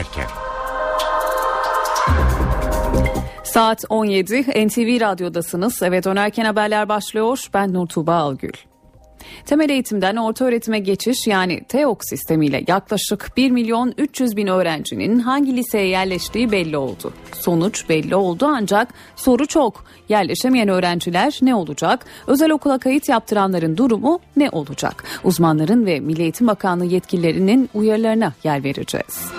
dönerken. Saat 17 NTV Radyo'dasınız. Eve dönerken haberler başlıyor. Ben Nur Tuğba Algül. Temel eğitimden orta öğretime geçiş yani TEOK sistemiyle yaklaşık 1 milyon 300 bin öğrencinin hangi liseye yerleştiği belli oldu. Sonuç belli oldu ancak soru çok. Yerleşemeyen öğrenciler ne olacak? Özel okula kayıt yaptıranların durumu ne olacak? Uzmanların ve Milli Eğitim Bakanlığı yetkililerinin uyarılarına yer vereceğiz.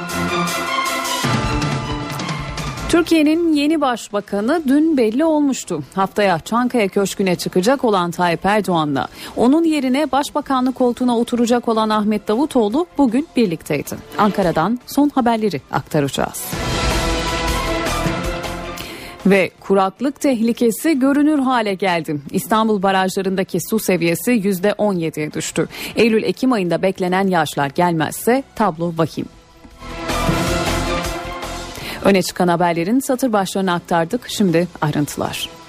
Türkiye'nin yeni başbakanı dün belli olmuştu. Haftaya Çankaya Köşkü'ne çıkacak olan Tayyip Erdoğan'la onun yerine başbakanlık koltuğuna oturacak olan Ahmet Davutoğlu bugün birlikteydi. Ankara'dan son haberleri aktaracağız. Ve kuraklık tehlikesi görünür hale geldi. İstanbul barajlarındaki su seviyesi %17'ye düştü. Eylül-Ekim ayında beklenen yağışlar gelmezse tablo vahim. Öne çıkan haberlerin satır başlarını aktardık. Şimdi ayrıntılar.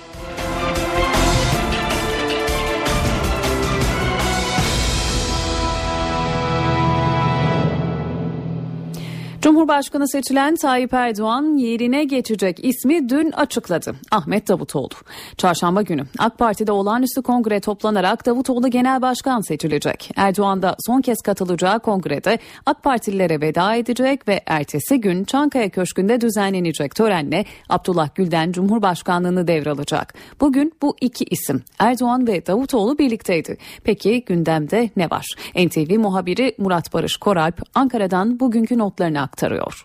Cumhurbaşkanı seçilen Tayyip Erdoğan yerine geçecek ismi dün açıkladı. Ahmet Davutoğlu. Çarşamba günü AK Parti'de olağanüstü kongre toplanarak Davutoğlu genel başkan seçilecek. Erdoğan da son kez katılacağı kongrede AK Partililere veda edecek ve ertesi gün Çankaya Köşkü'nde düzenlenecek törenle Abdullah Gül'den Cumhurbaşkanlığını devralacak. Bugün bu iki isim Erdoğan ve Davutoğlu birlikteydi. Peki gündemde ne var? NTV muhabiri Murat Barış Koralp Ankara'dan bugünkü notlarını aktarıyor.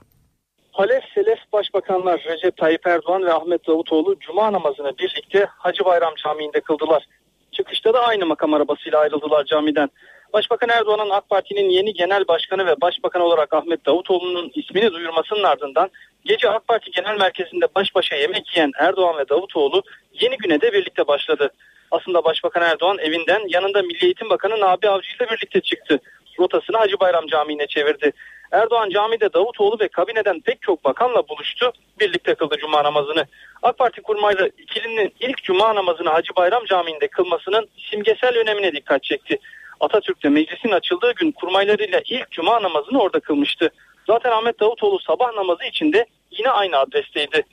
Halef Selef Başbakanlar Recep Tayyip Erdoğan ve Ahmet Davutoğlu Cuma namazını birlikte Hacı Bayram Camii'nde kıldılar. Çıkışta da aynı makam arabasıyla ayrıldılar camiden. Başbakan Erdoğan'ın AK Parti'nin yeni genel başkanı ve başbakan olarak Ahmet Davutoğlu'nun ismini duyurmasının ardından gece AK Parti Genel Merkezi'nde baş başa yemek yiyen Erdoğan ve Davutoğlu yeni güne de birlikte başladı. Aslında Başbakan Erdoğan evinden yanında Milli Eğitim Bakanı Nabi Avcı ile birlikte çıktı. Rotasını Hacı Bayram Camii'ne çevirdi. Erdoğan camide Davutoğlu ve kabineden pek çok bakanla buluştu. Birlikte kıldı cuma namazını. AK Parti kurmaylı ikilinin ilk cuma namazını Hacı Bayram Camii'nde kılmasının simgesel önemine dikkat çekti. Atatürk'te meclisin açıldığı gün kurmaylarıyla ilk cuma namazını orada kılmıştı. Zaten Ahmet Davutoğlu sabah namazı içinde yine aynı adresteydi.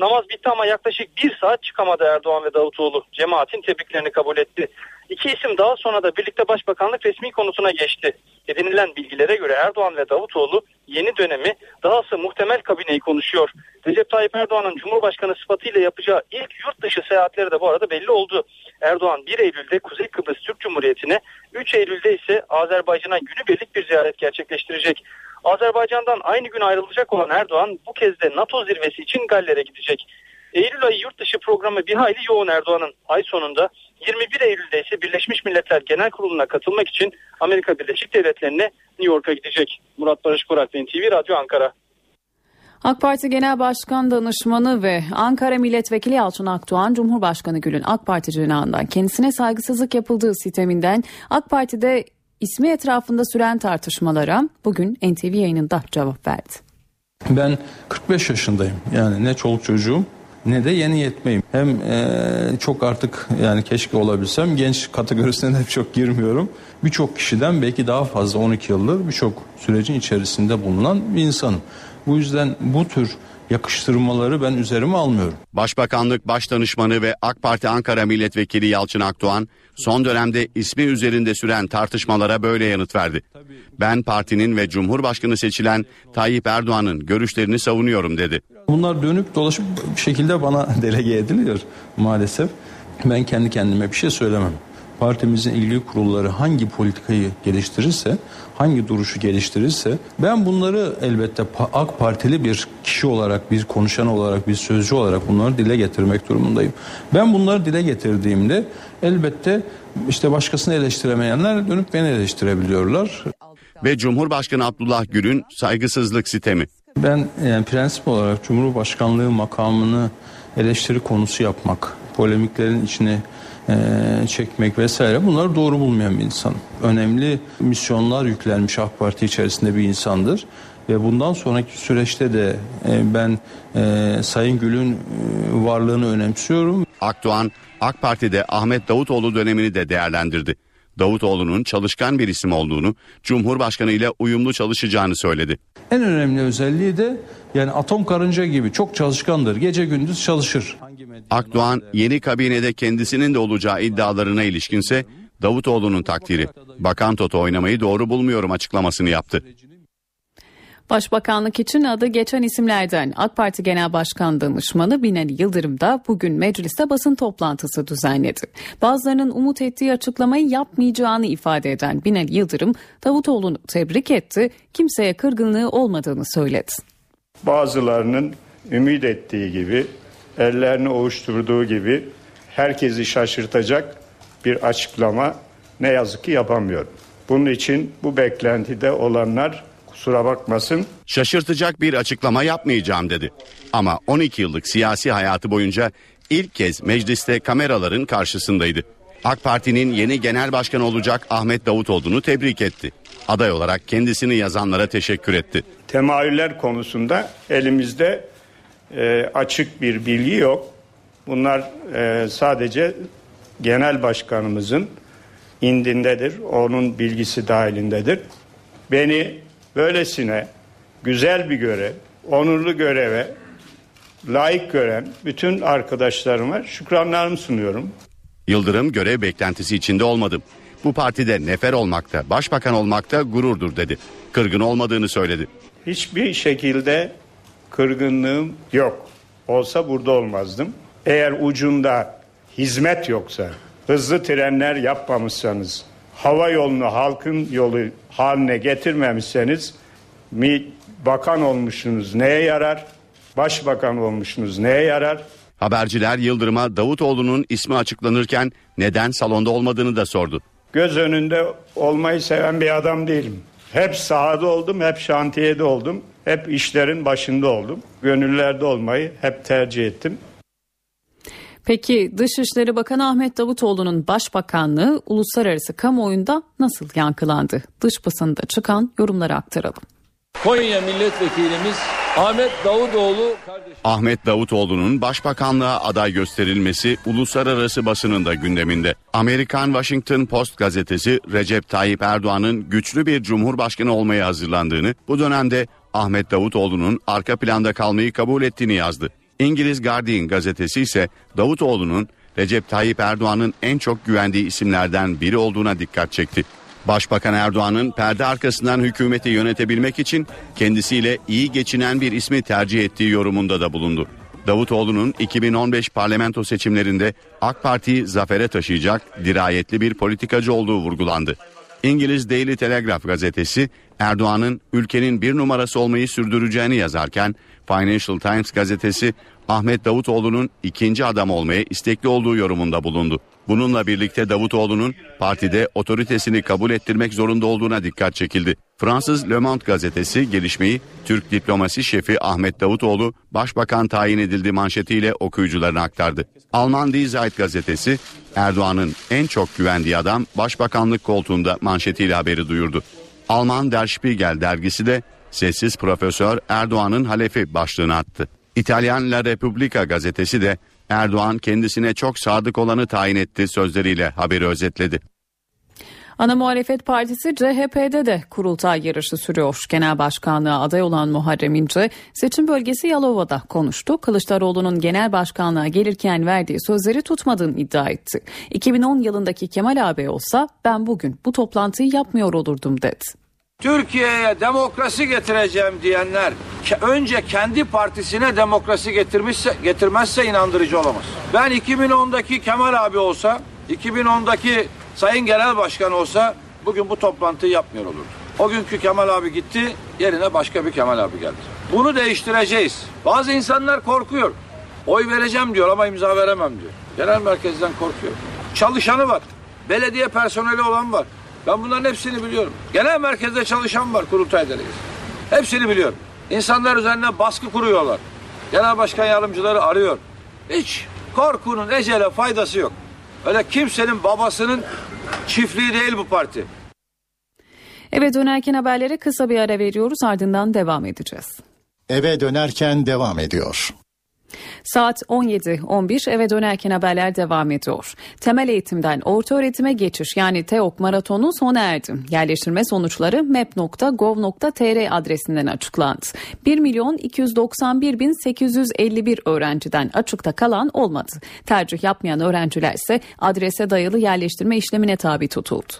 Namaz bitti ama yaklaşık bir saat çıkamadı Erdoğan ve Davutoğlu. Cemaatin tebriklerini kabul etti. İki isim daha sonra da birlikte başbakanlık resmi konusuna geçti. Edinilen bilgilere göre Erdoğan ve Davutoğlu yeni dönemi dahası muhtemel kabineyi konuşuyor. Recep Tayyip Erdoğan'ın Cumhurbaşkanı sıfatıyla yapacağı ilk yurt dışı seyahatleri de bu arada belli oldu. Erdoğan 1 Eylül'de Kuzey Kıbrıs Türk Cumhuriyeti'ne, 3 Eylül'de ise Azerbaycan'a günübirlik bir ziyaret gerçekleştirecek. Azerbaycan'dan aynı gün ayrılacak olan Erdoğan bu kez de NATO zirvesi için Galler'e gidecek. Eylül ayı yurt dışı programı bir hayli yoğun Erdoğan'ın. Ay sonunda 21 Eylül'de ise Birleşmiş Milletler Genel Kurulu'na katılmak için Amerika Birleşik Devletleri'ne New York'a gidecek. Murat Barış Kurak, NTV Radyo Ankara. AK Parti Genel Başkan Danışmanı ve Ankara Milletvekili Yalçın Akdoğan, Cumhurbaşkanı Gül'ün AK Parti cenahından kendisine saygısızlık yapıldığı sisteminden AK Parti'de ismi etrafında süren tartışmalara bugün NTV yayınında cevap verdi. Ben 45 yaşındayım. Yani ne çoluk çocuğum ne de yeni yetmeyim. Hem e, çok artık yani keşke olabilsem genç kategorisine de çok girmiyorum. Birçok kişiden belki daha fazla 12 yıldır birçok sürecin içerisinde bulunan bir insanım. Bu yüzden bu tür yakıştırmaları ben üzerime almıyorum. Başbakanlık Başdanışmanı ve AK Parti Ankara Milletvekili Yalçın Akdoğan son dönemde ismi üzerinde süren tartışmalara böyle yanıt verdi. Ben partinin ve Cumhurbaşkanı seçilen Tayyip Erdoğan'ın görüşlerini savunuyorum dedi. Bunlar dönüp dolaşıp bir şekilde bana delege ediliyor maalesef. Ben kendi kendime bir şey söylemem partimizin ilgili kurulları hangi politikayı geliştirirse, hangi duruşu geliştirirse ben bunları elbette AK Partili bir kişi olarak, bir konuşan olarak, bir sözcü olarak bunları dile getirmek durumundayım. Ben bunları dile getirdiğimde elbette işte başkasını eleştiremeyenler dönüp beni eleştirebiliyorlar. Ve Cumhurbaşkanı Abdullah Gül'ün saygısızlık sistemi. Ben yani prensip olarak Cumhurbaşkanlığı makamını eleştiri konusu yapmak, polemiklerin içine e, çekmek vesaire bunları doğru bulmayan bir insan. Önemli misyonlar yüklenmiş AK Parti içerisinde bir insandır. Ve bundan sonraki süreçte de e, ben e, Sayın Gül'ün e, varlığını önemsiyorum. Akdoğan AK Parti'de Ahmet Davutoğlu dönemini de değerlendirdi. Davutoğlu'nun çalışkan bir isim olduğunu, Cumhurbaşkanı ile uyumlu çalışacağını söyledi. En önemli özelliği de yani atom karınca gibi çok çalışkandır. Gece gündüz çalışır. Akdoğan yeni kabinede kendisinin de olacağı iddialarına ilişkinse Davutoğlu'nun takdiri. Bakan Toto oynamayı doğru bulmuyorum açıklamasını yaptı. Başbakanlık için adı geçen isimlerden AK Parti Genel Başkan Danışmanı Binali Yıldırım da bugün mecliste basın toplantısı düzenledi. Bazılarının umut ettiği açıklamayı yapmayacağını ifade eden Binali Yıldırım Davutoğlu'nu tebrik etti, kimseye kırgınlığı olmadığını söyledi. Bazılarının ümit ettiği gibi, ellerini ovuşturduğu gibi herkesi şaşırtacak bir açıklama ne yazık ki yapamıyorum. Bunun için bu beklentide olanlar kusura bakmasın. Şaşırtacak bir açıklama yapmayacağım dedi. Ama 12 yıllık siyasi hayatı boyunca ilk kez mecliste kameraların karşısındaydı. AK Parti'nin yeni genel başkanı olacak Ahmet Davutoğlu'nu tebrik etti. Aday olarak kendisini yazanlara teşekkür etti. Temayüller konusunda elimizde e, açık bir bilgi yok. Bunlar e, sadece genel başkanımızın indindedir. Onun bilgisi dahilindedir. Beni böylesine güzel bir görev, onurlu göreve layık gören bütün arkadaşlarıma şükranlarımı sunuyorum. Yıldırım görev beklentisi içinde olmadım. Bu partide nefer olmakta, başbakan olmakta gururdur dedi. Kırgın olmadığını söyledi. Hiçbir şekilde kırgınlığım yok. Olsa burada olmazdım. Eğer ucunda hizmet yoksa, hızlı trenler yapmamışsanız, hava yolunu halkın yolu haline getirmemişseniz mi bakan olmuşsunuz neye yarar? Başbakan olmuşsunuz neye yarar? Haberciler Yıldırım'a Davutoğlu'nun ismi açıklanırken neden salonda olmadığını da sordu. Göz önünde olmayı seven bir adam değilim. Hep sahada oldum, hep şantiyede oldum, hep işlerin başında oldum. Gönüllerde olmayı hep tercih ettim. Peki Dışişleri Bakanı Ahmet Davutoğlu'nun başbakanlığı uluslararası kamuoyunda nasıl yankılandı? Dış basında çıkan yorumları aktaralım. Konya milletvekilimiz Ahmet Davutoğlu kardeşim. Ahmet Davutoğlu'nun başbakanlığa aday gösterilmesi uluslararası basının da gündeminde. Amerikan Washington Post gazetesi Recep Tayyip Erdoğan'ın güçlü bir cumhurbaşkanı olmaya hazırlandığını, bu dönemde Ahmet Davutoğlu'nun arka planda kalmayı kabul ettiğini yazdı. İngiliz Guardian gazetesi ise Davutoğlu'nun Recep Tayyip Erdoğan'ın en çok güvendiği isimlerden biri olduğuna dikkat çekti. Başbakan Erdoğan'ın perde arkasından hükümeti yönetebilmek için kendisiyle iyi geçinen bir ismi tercih ettiği yorumunda da bulundu. Davutoğlu'nun 2015 parlamento seçimlerinde AK Parti'yi zafere taşıyacak dirayetli bir politikacı olduğu vurgulandı. İngiliz Daily Telegraph gazetesi Erdoğan'ın ülkenin bir numarası olmayı sürdüreceğini yazarken Financial Times gazetesi Ahmet Davutoğlu'nun ikinci adam olmaya istekli olduğu yorumunda bulundu. Bununla birlikte Davutoğlu'nun partide otoritesini kabul ettirmek zorunda olduğuna dikkat çekildi. Fransız Le Monde gazetesi gelişmeyi Türk diplomasi şefi Ahmet Davutoğlu başbakan tayin edildi manşetiyle okuyucularına aktardı. Alman Die Zeit gazetesi Erdoğan'ın en çok güvendiği adam başbakanlık koltuğunda manşetiyle haberi duyurdu. Alman Der Spiegel dergisi de sessiz profesör Erdoğan'ın halefi başlığını attı. İtalyan La Repubblica gazetesi de Erdoğan kendisine çok sadık olanı tayin etti sözleriyle haberi özetledi. Ana muhalefet partisi CHP'de de kurultay yarışı sürüyor. Genel başkanlığa aday olan Muharrem İnce seçim bölgesi Yalova'da konuştu. Kılıçdaroğlu'nun genel başkanlığa gelirken verdiği sözleri tutmadığını iddia etti. 2010 yılındaki Kemal abi olsa ben bugün bu toplantıyı yapmıyor olurdum dedi. Türkiye'ye demokrasi getireceğim diyenler önce kendi partisine demokrasi getirmişse getirmezse inandırıcı olamaz. Ben 2010'daki Kemal abi olsa, 2010'daki Sayın Genel Başkan olsa bugün bu toplantıyı yapmıyor olurdu. O günkü Kemal abi gitti, yerine başka bir Kemal abi geldi. Bunu değiştireceğiz. Bazı insanlar korkuyor. Oy vereceğim diyor ama imza veremem diyor. Genel merkezden korkuyor. Çalışanı var. Belediye personeli olan var. Ben bunların hepsini biliyorum. Genel merkezde çalışan var kurultay delegesi. Hepsini biliyorum. İnsanlar üzerine baskı kuruyorlar. Genel başkan yardımcıları arıyor. Hiç korkunun ecele faydası yok. Öyle kimsenin babasının çiftliği değil bu parti. Eve dönerken haberlere kısa bir ara veriyoruz ardından devam edeceğiz. Eve dönerken devam ediyor. Saat 17.11 eve dönerken haberler devam ediyor. Temel eğitimden orta öğretime geçiş yani TEOK maratonu sona erdi. Yerleştirme sonuçları map.gov.tr adresinden açıklandı. 1 milyon 291 bin 851 öğrenciden açıkta kalan olmadı. Tercih yapmayan öğrenciler ise adrese dayalı yerleştirme işlemine tabi tutuldu.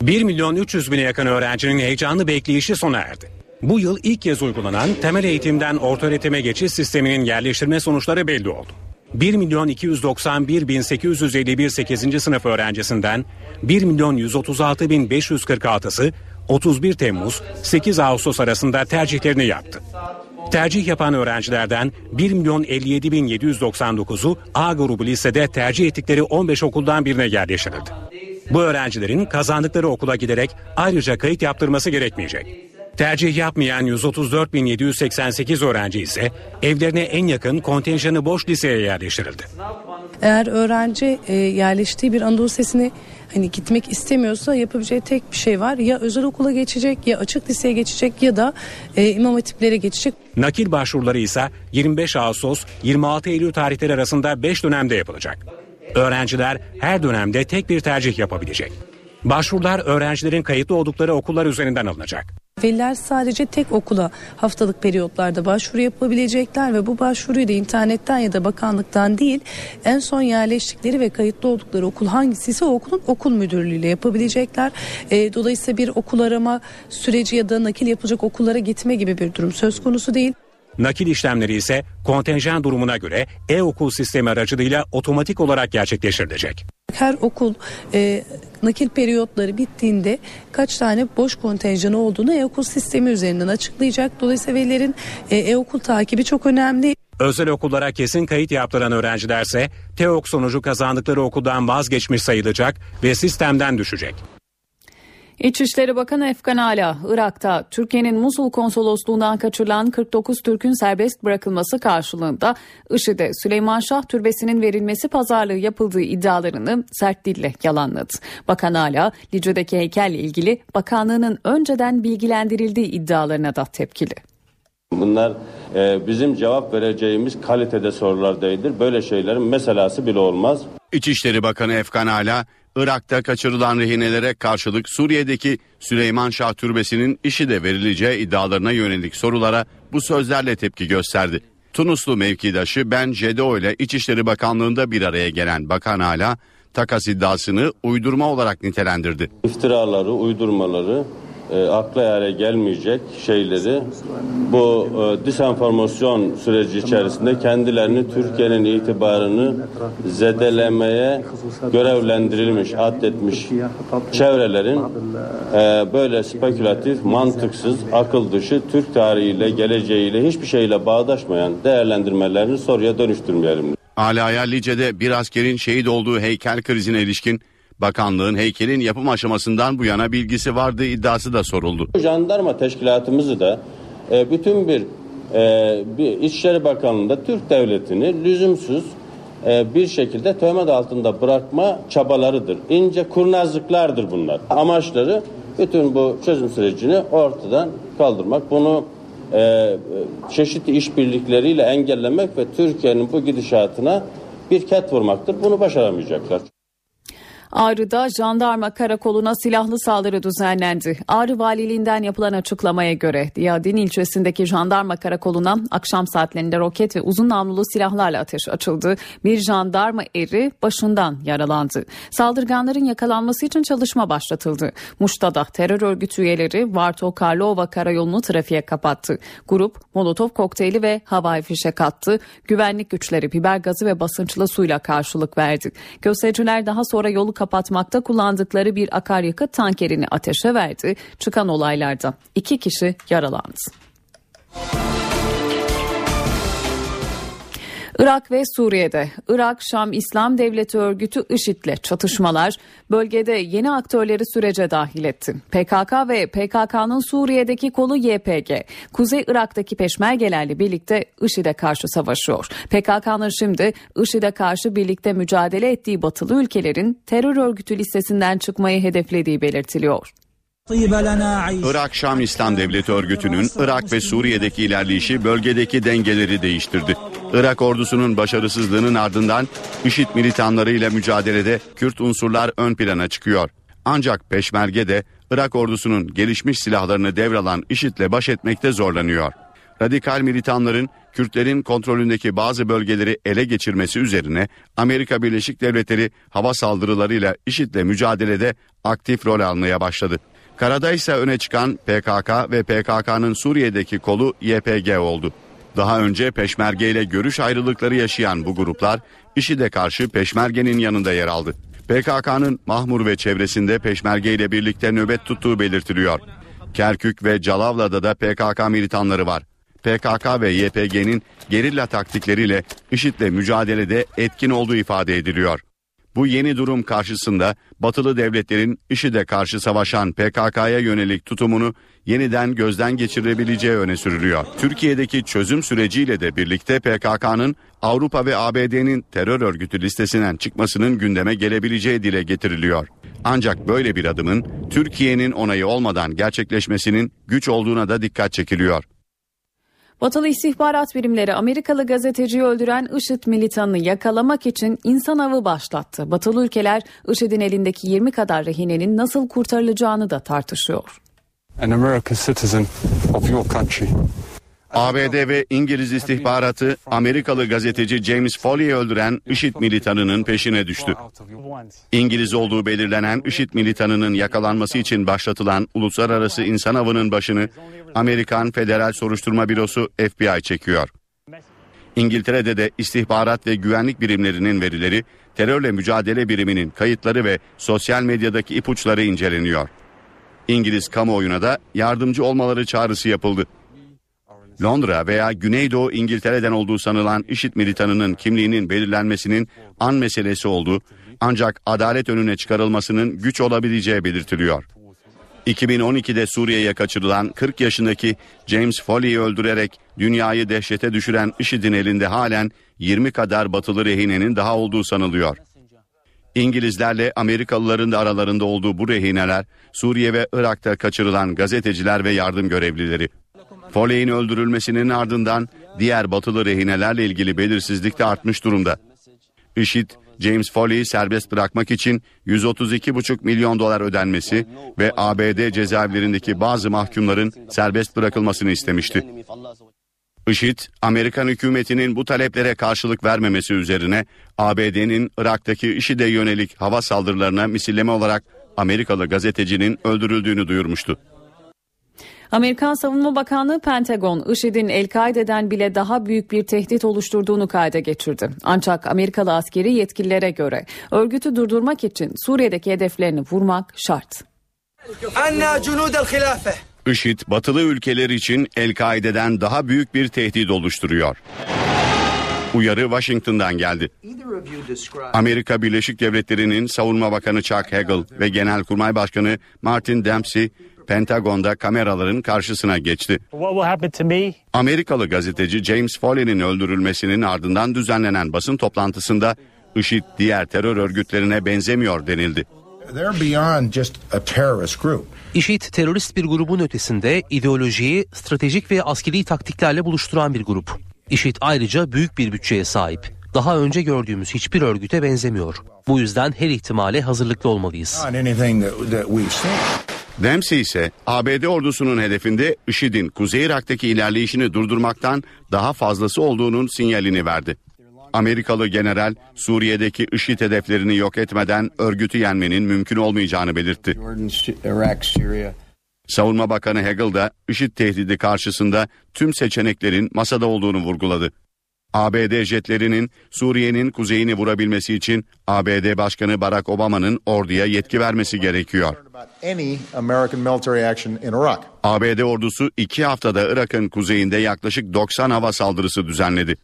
1 milyon 300 bine yakın öğrencinin heyecanlı bekleyişi sona erdi. Bu yıl ilk kez uygulanan temel eğitimden orta öğretime geçiş sisteminin yerleştirme sonuçları belli oldu. 1 milyon 291 bin 851 8. sınıf öğrencisinden 1 milyon 136 bin 546'sı 31 Temmuz 8 Ağustos arasında tercihlerini yaptı. Tercih yapan öğrencilerden 1 milyon 57 bin 799'u A grubu lisede tercih ettikleri 15 okuldan birine yerleştirildi. Bu öğrencilerin kazandıkları okula giderek ayrıca kayıt yaptırması gerekmeyecek. Tercih yapmayan 134.788 öğrenci ise evlerine en yakın kontenjanı boş liseye yerleştirildi. Eğer öğrenci e, yerleştiği bir Anadolu Lisesi'ne hani gitmek istemiyorsa yapabileceği tek bir şey var. Ya özel okula geçecek ya açık liseye geçecek ya da e, imam hatiplere geçecek. Nakil başvuruları ise 25 Ağustos 26 Eylül tarihleri arasında 5 dönemde yapılacak. Öğrenciler her dönemde tek bir tercih yapabilecek. Başvurular öğrencilerin kayıtlı oldukları okullar üzerinden alınacak. Veliler sadece tek okula haftalık periyotlarda başvuru yapabilecekler ve bu başvuruyu da internetten ya da bakanlıktan değil en son yerleştikleri ve kayıtlı oldukları okul hangisiyse o okulun okul müdürlüğüyle yapabilecekler. E, dolayısıyla bir okul arama süreci ya da nakil yapılacak okullara gitme gibi bir durum söz konusu değil. Nakil işlemleri ise kontenjan durumuna göre e-okul sistemi aracılığıyla otomatik olarak gerçekleştirilecek. Her okul e, nakil periyotları bittiğinde kaç tane boş kontenjanı olduğunu e-okul sistemi üzerinden açıklayacak. Dolayısıyla velilerin e, e-okul takibi çok önemli. Özel okullara kesin kayıt yaptıran öğrencilerse TEOK sonucu kazandıkları okuldan vazgeçmiş sayılacak ve sistemden düşecek. İçişleri Bakanı Efkan Ala, Irak'ta Türkiye'nin Musul konsolosluğundan kaçırılan 49 Türk'ün serbest bırakılması karşılığında IŞİD'e Süleyman Şah Türbesi'nin verilmesi pazarlığı yapıldığı iddialarını sert dille yalanladı. Bakan Ala, Lice'deki heykelle ilgili bakanlığının önceden bilgilendirildiği iddialarına da tepkili. Bunlar e, bizim cevap vereceğimiz kalitede sorular değildir. Böyle şeylerin meselası bile olmaz. İçişleri Bakanı Efkan Ala, Irak'ta kaçırılan rehinelere karşılık Suriye'deki Süleyman Şah Türbesi'nin işi de verileceği iddialarına yönelik sorulara bu sözlerle tepki gösterdi. Tunuslu mevkidaşı Ben Cedo ile İçişleri Bakanlığı'nda bir araya gelen Bakan Ala, takas iddiasını uydurma olarak nitelendirdi. İftiraları, uydurmaları e, akla yere gelmeyecek şeyleri bu e, disenformasyon süreci içerisinde kendilerini Türkiye'nin itibarını zedelemeye görevlendirilmiş, addetmiş çevrelerin e, böyle spekülatif, mantıksız, akıl dışı Türk tarihiyle, geleceğiyle hiçbir şeyle bağdaşmayan değerlendirmelerini soruya dönüştürmeyelim. Ala'ya Lice'de bir askerin şehit olduğu heykel krizine ilişkin Bakanlığın heykelin yapım aşamasından bu yana bilgisi vardığı iddiası da soruldu. Jandarma teşkilatımızı da e, bütün bir, e, bir İçişleri Bakanlığı'nda Türk Devleti'ni lüzumsuz e, bir şekilde töhmet altında bırakma çabalarıdır. İnce kurnazlıklardır bunlar. Amaçları bütün bu çözüm sürecini ortadan kaldırmak. Bunu çeşitli işbirlikleriyle engellemek ve Türkiye'nin bu gidişatına bir ket vurmaktır. Bunu başaramayacaklar. Ağrı'da jandarma karakoluna silahlı saldırı düzenlendi. Ağrı Valiliğinden yapılan açıklamaya göre Diyadin ilçesindeki jandarma karakoluna akşam saatlerinde roket ve uzun namlulu silahlarla ateş açıldı. Bir jandarma eri başından yaralandı. Saldırganların yakalanması için çalışma başlatıldı. Muş'ta terör örgütü üyeleri Varto Karlova karayolunu trafiğe kapattı. Grup Molotov kokteyli ve havai fişek attı. Güvenlik güçleri biber gazı ve basınçlı suyla karşılık verdi. Göstericiler daha sonra yolu kapatmakta kullandıkları bir akaryakıt tankerini ateşe verdi. Çıkan olaylarda iki kişi yaralandı. Irak ve Suriye'de Irak Şam İslam Devleti örgütü IŞİD'le çatışmalar bölgede yeni aktörleri sürece dahil etti. PKK ve PKK'nın Suriye'deki kolu YPG, Kuzey Irak'taki peşmergelerle birlikte IŞİD'e karşı savaşıyor. PKK'nın şimdi IŞİD'e karşı birlikte mücadele ettiği batılı ülkelerin terör örgütü listesinden çıkmayı hedeflediği belirtiliyor. Irak Şam İslam Devleti örgütünün Irak ve Suriye'deki ilerleyişi bölgedeki dengeleri değiştirdi. Irak ordusunun başarısızlığının ardından IŞİD militanlarıyla mücadelede Kürt unsurlar ön plana çıkıyor. Ancak Peşmerge de Irak ordusunun gelişmiş silahlarını devralan IŞİD'le baş etmekte zorlanıyor. Radikal militanların Kürtlerin kontrolündeki bazı bölgeleri ele geçirmesi üzerine Amerika Birleşik Devletleri hava saldırılarıyla IŞİD'le mücadelede aktif rol almaya başladı. Karada ise öne çıkan PKK ve PKK'nın Suriye'deki kolu YPG oldu. Daha önce Peşmerge ile görüş ayrılıkları yaşayan bu gruplar IŞİD'e karşı Peşmerge'nin yanında yer aldı. PKK'nın Mahmur ve çevresinde Peşmerge ile birlikte nöbet tuttuğu belirtiliyor. Kerkük ve Calavla'da da PKK militanları var. PKK ve YPG'nin gerilla taktikleriyle IŞİD'le mücadelede etkin olduğu ifade ediliyor. Bu yeni durum karşısında batılı devletlerin IŞİD'e karşı savaşan PKK'ya yönelik tutumunu yeniden gözden geçirebileceği öne sürülüyor. Türkiye'deki çözüm süreciyle de birlikte PKK'nın Avrupa ve ABD'nin terör örgütü listesinden çıkmasının gündeme gelebileceği dile getiriliyor. Ancak böyle bir adımın Türkiye'nin onayı olmadan gerçekleşmesinin güç olduğuna da dikkat çekiliyor. Batılı istihbarat birimleri Amerikalı gazeteciyi öldüren IŞİD militanını yakalamak için insan avı başlattı. Batılı ülkeler IŞİD'in elindeki 20 kadar rehinenin nasıl kurtarılacağını da tartışıyor. An American citizen of your country. ABD ve İngiliz istihbaratı Amerikalı gazeteci James Foley'i öldüren IŞİD militanının peşine düştü. İngiliz olduğu belirlenen IŞİD militanının yakalanması için başlatılan uluslararası insan avının başını Amerikan Federal Soruşturma Bürosu FBI çekiyor. İngiltere'de de istihbarat ve güvenlik birimlerinin verileri, terörle mücadele biriminin kayıtları ve sosyal medyadaki ipuçları inceleniyor. İngiliz kamuoyuna da yardımcı olmaları çağrısı yapıldı. Londra veya Güneydoğu İngiltere'den olduğu sanılan IŞİD militanının kimliğinin belirlenmesinin an meselesi olduğu ancak adalet önüne çıkarılmasının güç olabileceği belirtiliyor. 2012'de Suriye'ye kaçırılan 40 yaşındaki James Foley'i öldürerek dünyayı dehşete düşüren IŞİD'in elinde halen 20 kadar batılı rehinenin daha olduğu sanılıyor. İngilizlerle Amerikalıların da aralarında olduğu bu rehineler Suriye ve Irak'ta kaçırılan gazeteciler ve yardım görevlileri. Foley'in öldürülmesinin ardından diğer batılı rehinelerle ilgili belirsizlik de artmış durumda. IŞİD, James Foley'i serbest bırakmak için 132,5 milyon dolar ödenmesi ve ABD cezaevlerindeki bazı mahkumların serbest bırakılmasını istemişti. IŞİD, Amerikan hükümetinin bu taleplere karşılık vermemesi üzerine ABD'nin Irak'taki IŞİD'e yönelik hava saldırılarına misilleme olarak Amerikalı gazetecinin öldürüldüğünü duyurmuştu. Amerikan Savunma Bakanlığı Pentagon, IŞİD'in El-Kaide'den bile daha büyük bir tehdit oluşturduğunu kayda geçirdi. Ancak Amerikalı askeri yetkililere göre örgütü durdurmak için Suriye'deki hedeflerini vurmak şart. IŞİD batılı ülkeler için El-Kaide'den daha büyük bir tehdit oluşturuyor. Uyarı Washington'dan geldi. Amerika Birleşik Devletleri'nin Savunma Bakanı Chuck Hagel ve Genelkurmay Başkanı Martin Dempsey Pentagon'da kameraların karşısına geçti. Amerikalı gazeteci James Foley'nin öldürülmesinin ardından düzenlenen basın toplantısında IŞİD diğer terör örgütlerine benzemiyor denildi. IŞİD terörist bir grubun ötesinde ideolojiyi stratejik ve askeri taktiklerle buluşturan bir grup. IŞİD ayrıca büyük bir bütçeye sahip. Daha önce gördüğümüz hiçbir örgüte benzemiyor. Bu yüzden her ihtimale hazırlıklı olmalıyız. Dempsey ise ABD ordusunun hedefinde IŞİD'in Kuzey Irak'taki ilerleyişini durdurmaktan daha fazlası olduğunun sinyalini verdi. Amerikalı general Suriye'deki IŞİD hedeflerini yok etmeden örgütü yenmenin mümkün olmayacağını belirtti. Savunma Bakanı Hagel da IŞİD tehdidi karşısında tüm seçeneklerin masada olduğunu vurguladı. ABD jetlerinin Suriye'nin kuzeyini vurabilmesi için ABD Başkanı Barack Obama'nın orduya yetki vermesi gerekiyor. ABD ordusu iki haftada Irak'ın kuzeyinde yaklaşık 90 hava saldırısı düzenledi.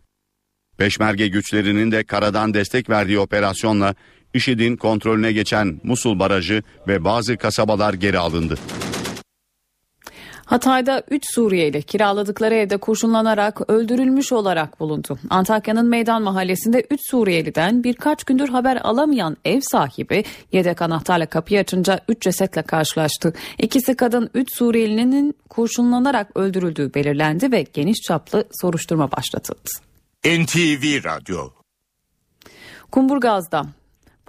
Peşmerge güçlerinin de karadan destek verdiği operasyonla IŞİD'in kontrolüne geçen Musul Barajı ve bazı kasabalar geri alındı. Hatay'da 3 Suriyeli kiraladıkları evde kurşunlanarak öldürülmüş olarak bulundu. Antakya'nın Meydan Mahallesi'nde 3 Suriyeliden birkaç gündür haber alamayan ev sahibi yedek anahtarla kapıyı açınca 3 cesetle karşılaştı. İkisi kadın 3 Suriyelinin kurşunlanarak öldürüldüğü belirlendi ve geniş çaplı soruşturma başlatıldı. NTV Radyo Kumburgaz'da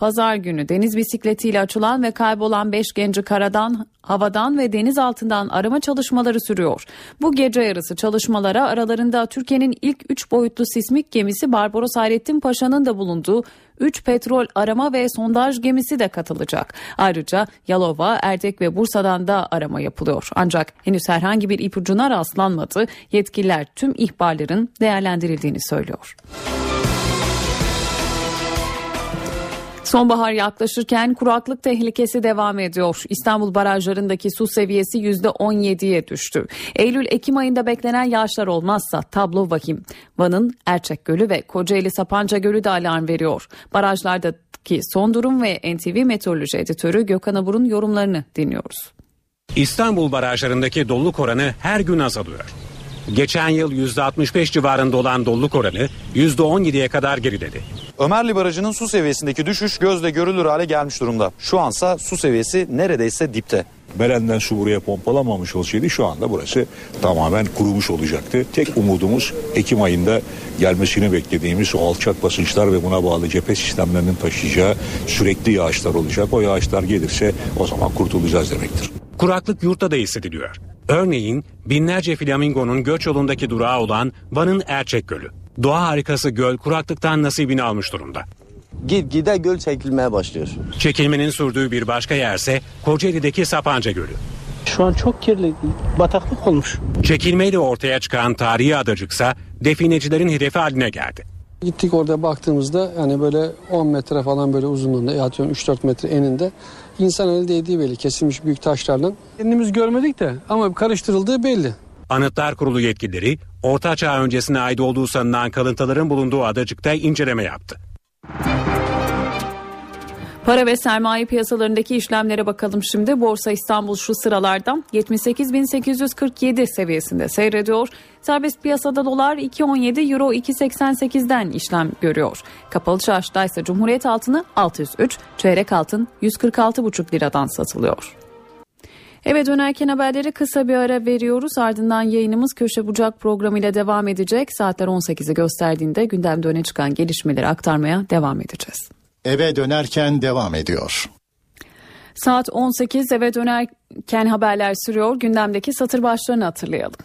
Pazar günü deniz bisikletiyle açılan ve kaybolan 5 genci karadan, havadan ve deniz altından arama çalışmaları sürüyor. Bu gece yarısı çalışmalara aralarında Türkiye'nin ilk 3 boyutlu sismik gemisi Barbaros Hayrettin Paşa'nın da bulunduğu 3 petrol arama ve sondaj gemisi de katılacak. Ayrıca Yalova, Erdek ve Bursa'dan da arama yapılıyor. Ancak henüz herhangi bir ipucuna rastlanmadı. Yetkililer tüm ihbarların değerlendirildiğini söylüyor. Sonbahar yaklaşırken kuraklık tehlikesi devam ediyor. İstanbul barajlarındaki su seviyesi %17'ye düştü. Eylül-Ekim ayında beklenen yağışlar olmazsa tablo vahim. Van'ın Erçek Gölü ve Kocaeli Sapanca Gölü de alarm veriyor. Barajlardaki son durum ve NTV Meteoroloji Editörü Gökhan Abur'un yorumlarını dinliyoruz. İstanbul barajlarındaki doluluk oranı her gün azalıyor. Geçen yıl %65 civarında olan doluluk oranı %17'ye kadar geriledi. Ömerli Barajı'nın su seviyesindeki düşüş gözle görülür hale gelmiş durumda. Şu ansa su seviyesi neredeyse dipte. Beren'den su buraya pompalanmamış olsaydı şu anda burası tamamen kurumuş olacaktı. Tek umudumuz Ekim ayında gelmesini beklediğimiz o alçak basınçlar ve buna bağlı cephe sistemlerinin taşıyacağı sürekli yağışlar olacak. O yağışlar gelirse o zaman kurtulacağız demektir. Kuraklık yurtta da hissediliyor. Örneğin binlerce flamingonun göç yolundaki durağı olan Van'ın Erçek Gölü. Doğa harikası göl kuraklıktan nasibini almış durumda. Gitgide göl çekilmeye başlıyor. Çekilmenin sürdüğü bir başka yerse Kocaeli'deki Sapanca Gölü. Şu an çok kirli, bataklık olmuş. Çekilmeyle ortaya çıkan tarihi adacıksa definecilerin hedefi haline geldi. Gittik orada baktığımızda yani böyle 10 metre falan böyle uzunluğunda ya 3-4 metre eninde insan eli değdiği belli kesilmiş büyük taşlarla. Kendimiz görmedik de ama karıştırıldığı belli. Anıtlar Kurulu yetkilileri Orta Çağ öncesine ait olduğu sanılan kalıntıların bulunduğu adacıkta inceleme yaptı. Para ve sermaye piyasalarındaki işlemlere bakalım şimdi. Borsa İstanbul şu sıralardan 78.847 seviyesinde seyrediyor. Serbest piyasada dolar 2.17, euro 2.88'den işlem görüyor. Kapalı çarşıda ise Cumhuriyet altını 603, çeyrek altın 146,5 liradan satılıyor. Eve dönerken haberleri kısa bir ara veriyoruz. Ardından yayınımız Köşe Bucak programıyla devam edecek. Saatler 18'i gösterdiğinde gündemde öne çıkan gelişmeleri aktarmaya devam edeceğiz. Eve dönerken devam ediyor. Saat 18 eve dönerken haberler sürüyor. Gündemdeki satır başlarını hatırlayalım.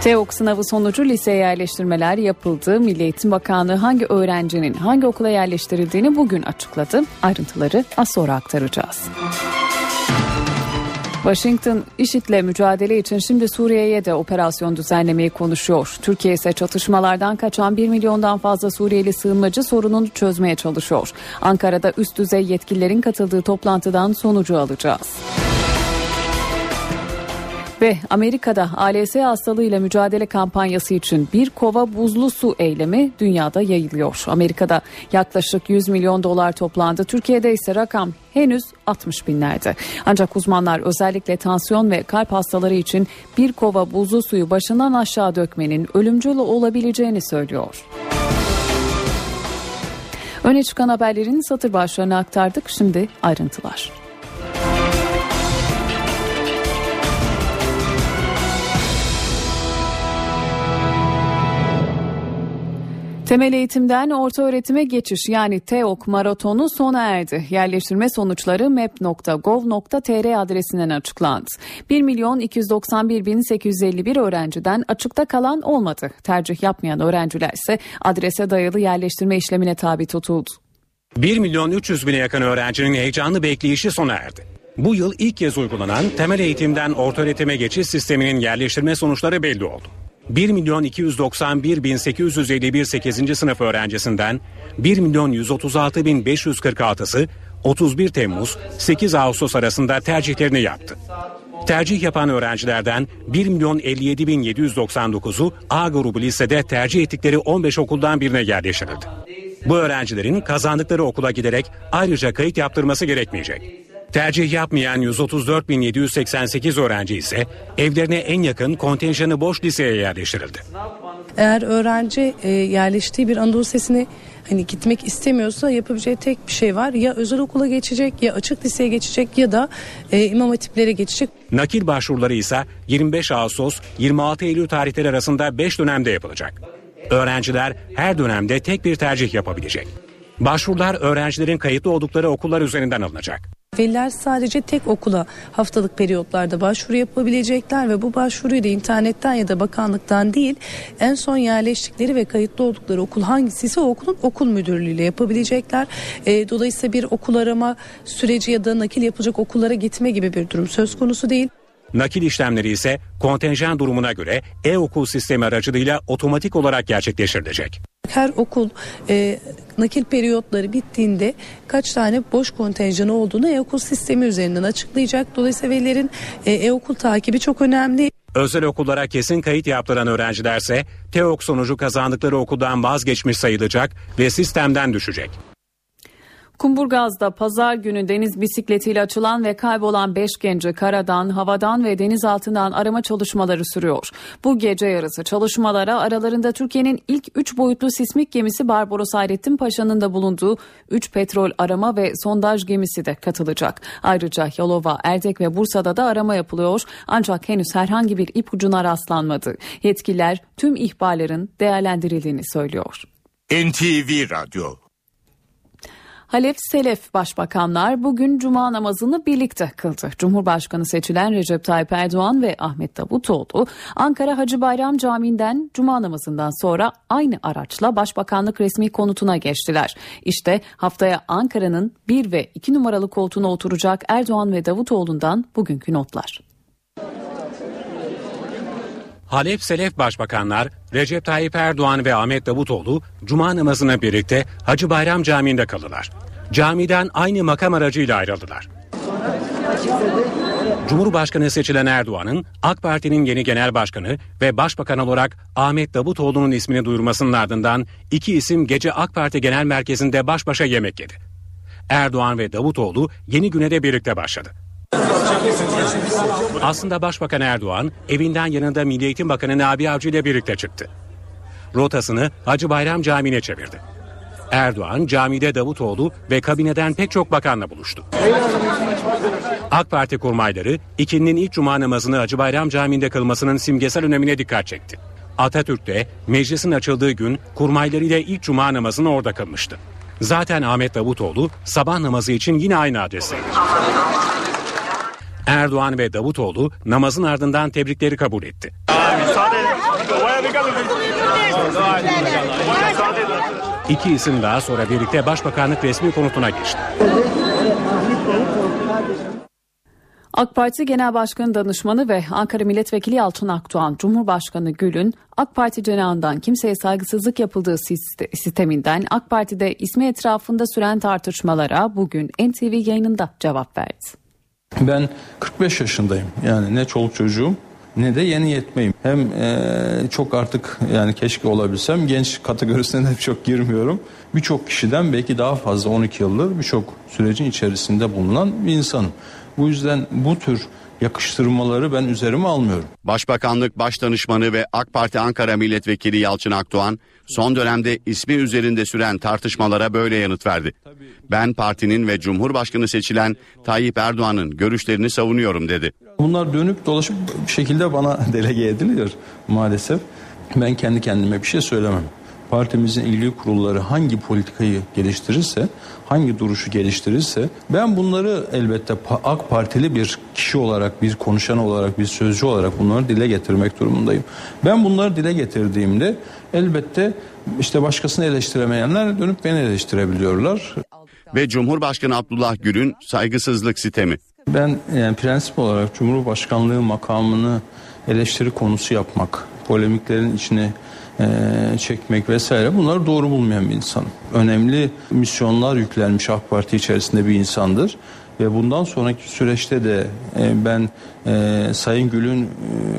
TEOK sınavı sonucu liseye yerleştirmeler yapıldı. Milli Eğitim Bakanlığı hangi öğrencinin hangi okula yerleştirildiğini bugün açıkladı. Ayrıntıları az sonra aktaracağız. Washington IŞİD'le mücadele için şimdi Suriye'ye de operasyon düzenlemeyi konuşuyor. Türkiye ise çatışmalardan kaçan 1 milyondan fazla Suriyeli sığınmacı sorununu çözmeye çalışıyor. Ankara'da üst düzey yetkililerin katıldığı toplantıdan sonucu alacağız. Ve Amerika'da ALS hastalığıyla mücadele kampanyası için bir kova buzlu su eylemi dünyada yayılıyor. Amerika'da yaklaşık 100 milyon dolar toplandı. Türkiye'de ise rakam henüz 60 binlerde. Ancak uzmanlar özellikle tansiyon ve kalp hastaları için bir kova buzlu suyu başından aşağı dökmenin ölümcül olabileceğini söylüyor. Öne çıkan haberlerin satır başlarını aktardık. Şimdi ayrıntılar. Temel eğitimden orta öğretime geçiş yani TEOK maratonu sona erdi. Yerleştirme sonuçları map.gov.tr adresinden açıklandı. 1 milyon 291 bin 851 öğrenciden açıkta kalan olmadı. Tercih yapmayan öğrenciler ise adrese dayalı yerleştirme işlemine tabi tutuldu. 1 milyon 300 bine yakın öğrencinin heyecanlı bekleyişi sona erdi. Bu yıl ilk kez uygulanan temel eğitimden orta öğretime geçiş sisteminin yerleştirme sonuçları belli oldu. 1 milyon 291 bin 851 8. sınıf öğrencisinden 1 milyon 136 bin 546'sı 31 Temmuz 8 Ağustos arasında tercihlerini yaptı. Tercih yapan öğrencilerden 1 milyon 57 bin 799'u A grubu lisede tercih ettikleri 15 okuldan birine yerleştirildi. Bu öğrencilerin kazandıkları okula giderek ayrıca kayıt yaptırması gerekmeyecek. Tercih yapmayan 134.788 öğrenci ise evlerine en yakın kontenjanı boş liseye yerleştirildi. Eğer öğrenci e, yerleştiği bir Anadolu Lisesi'ne hani gitmek istemiyorsa yapabileceği tek bir şey var. Ya özel okula geçecek ya açık liseye geçecek ya da e, imam hatiplere geçecek. Nakil başvuruları ise 25 Ağustos 26 Eylül tarihleri arasında 5 dönemde yapılacak. Öğrenciler her dönemde tek bir tercih yapabilecek. Başvurular öğrencilerin kayıtlı oldukları okullar üzerinden alınacak. Veliler sadece tek okula haftalık periyotlarda başvuru yapabilecekler ve bu başvuruyu da internetten ya da bakanlıktan değil en son yerleştikleri ve kayıtlı oldukları okul hangisi o okulun okul müdürlüğüyle yapabilecekler. E, dolayısıyla bir okul arama süreci ya da nakil yapılacak okullara gitme gibi bir durum söz konusu değil. Nakil işlemleri ise kontenjan durumuna göre e-okul sistemi aracılığıyla otomatik olarak gerçekleştirilecek. Her okul e, nakil periyotları bittiğinde kaç tane boş kontenjanı olduğunu e-okul sistemi üzerinden açıklayacak. Dolayısıyla velilerin e, e-okul takibi çok önemli. Özel okullara kesin kayıt yaptıran öğrencilerse TEOK sonucu kazandıkları okuldan vazgeçmiş sayılacak ve sistemden düşecek. Kumburgaz'da pazar günü deniz bisikletiyle açılan ve kaybolan 5 genci karadan, havadan ve deniz altından arama çalışmaları sürüyor. Bu gece yarısı çalışmalara aralarında Türkiye'nin ilk 3 boyutlu sismik gemisi Barbaros Hayrettin Paşa'nın da bulunduğu 3 petrol arama ve sondaj gemisi de katılacak. Ayrıca Yalova, Erdek ve Bursa'da da arama yapılıyor ancak henüz herhangi bir ipucuna rastlanmadı. Yetkililer tüm ihbarların değerlendirildiğini söylüyor. NTV Radyo Halef Selef başbakanlar bugün cuma namazını birlikte kıldı. Cumhurbaşkanı seçilen Recep Tayyip Erdoğan ve Ahmet Davutoğlu Ankara Hacı Bayram Camii'nden cuma namazından sonra aynı araçla başbakanlık resmi konutuna geçtiler. İşte haftaya Ankara'nın 1 ve 2 numaralı koltuğuna oturacak Erdoğan ve Davutoğlu'ndan bugünkü notlar. Halef Selef Başbakanlar Recep Tayyip Erdoğan ve Ahmet Davutoğlu Cuma namazına birlikte Hacı Bayram Camii'nde kaldılar. Camiden aynı makam aracıyla ayrıldılar. Cumhurbaşkanı seçilen Erdoğan'ın AK Parti'nin yeni genel başkanı ve başbakan olarak Ahmet Davutoğlu'nun ismini duyurmasının ardından iki isim gece AK Parti Genel Merkezi'nde baş başa yemek yedi. Erdoğan ve Davutoğlu yeni güne de birlikte başladı. Aslında Başbakan Erdoğan evinden yanında Milli Eğitim Bakanı Nabi Avcı ile birlikte çıktı. Rotasını Hacı Bayram Camii'ne çevirdi. Erdoğan camide Davutoğlu ve kabineden pek çok bakanla buluştu. AK Parti kurmayları ikinin ilk cuma namazını Hacı Bayram Camii'nde kılmasının simgesel önemine dikkat çekti. Atatürk de meclisin açıldığı gün kurmaylarıyla ilk cuma namazını orada kılmıştı. Zaten Ahmet Davutoğlu sabah namazı için yine aynı adresteydi. Erdoğan ve Davutoğlu namazın ardından tebrikleri kabul etti. İki isim daha sonra birlikte Başbakanlık resmi konutuna geçti. AK Parti Genel Başkanı Danışmanı ve Ankara Milletvekili Yalçın Akdoğan, Cumhurbaşkanı Gül'ün AK Parti cenahından kimseye saygısızlık yapıldığı sisteminden AK Parti'de ismi etrafında süren tartışmalara bugün NTV yayınında cevap verdi. Ben 45 yaşındayım. Yani ne çoluk çocuğum ne de yeni yetmeyim. Hem e, çok artık yani keşke olabilsem genç kategorisine de çok girmiyorum. Birçok kişiden belki daha fazla 12 yıldır birçok sürecin içerisinde bulunan bir insanım. Bu yüzden bu tür yakıştırmaları ben üzerime almıyorum. Başbakanlık Başdanışmanı ve AK Parti Ankara Milletvekili Yalçın Akdoğan son dönemde ismi üzerinde süren tartışmalara böyle yanıt verdi. Ben partinin ve Cumhurbaşkanı seçilen Tayyip Erdoğan'ın görüşlerini savunuyorum dedi. Bunlar dönüp dolaşıp bir şekilde bana delege ediliyor maalesef. Ben kendi kendime bir şey söylemem partimizin ilgili kurulları hangi politikayı geliştirirse, hangi duruşu geliştirirse ben bunları elbette AK Partili bir kişi olarak, bir konuşan olarak, bir sözcü olarak bunları dile getirmek durumundayım. Ben bunları dile getirdiğimde elbette işte başkasını eleştiremeyenler dönüp beni eleştirebiliyorlar. Ve Cumhurbaşkanı Abdullah Gül'ün saygısızlık sistemi. Ben yani prensip olarak Cumhurbaşkanlığı makamını eleştiri konusu yapmak, polemiklerin içine çekmek vesaire bunları doğru bulmayan bir insan. Önemli misyonlar yüklenmiş AK Parti içerisinde bir insandır. Ve bundan sonraki süreçte de e, ben e, Sayın Gül'ün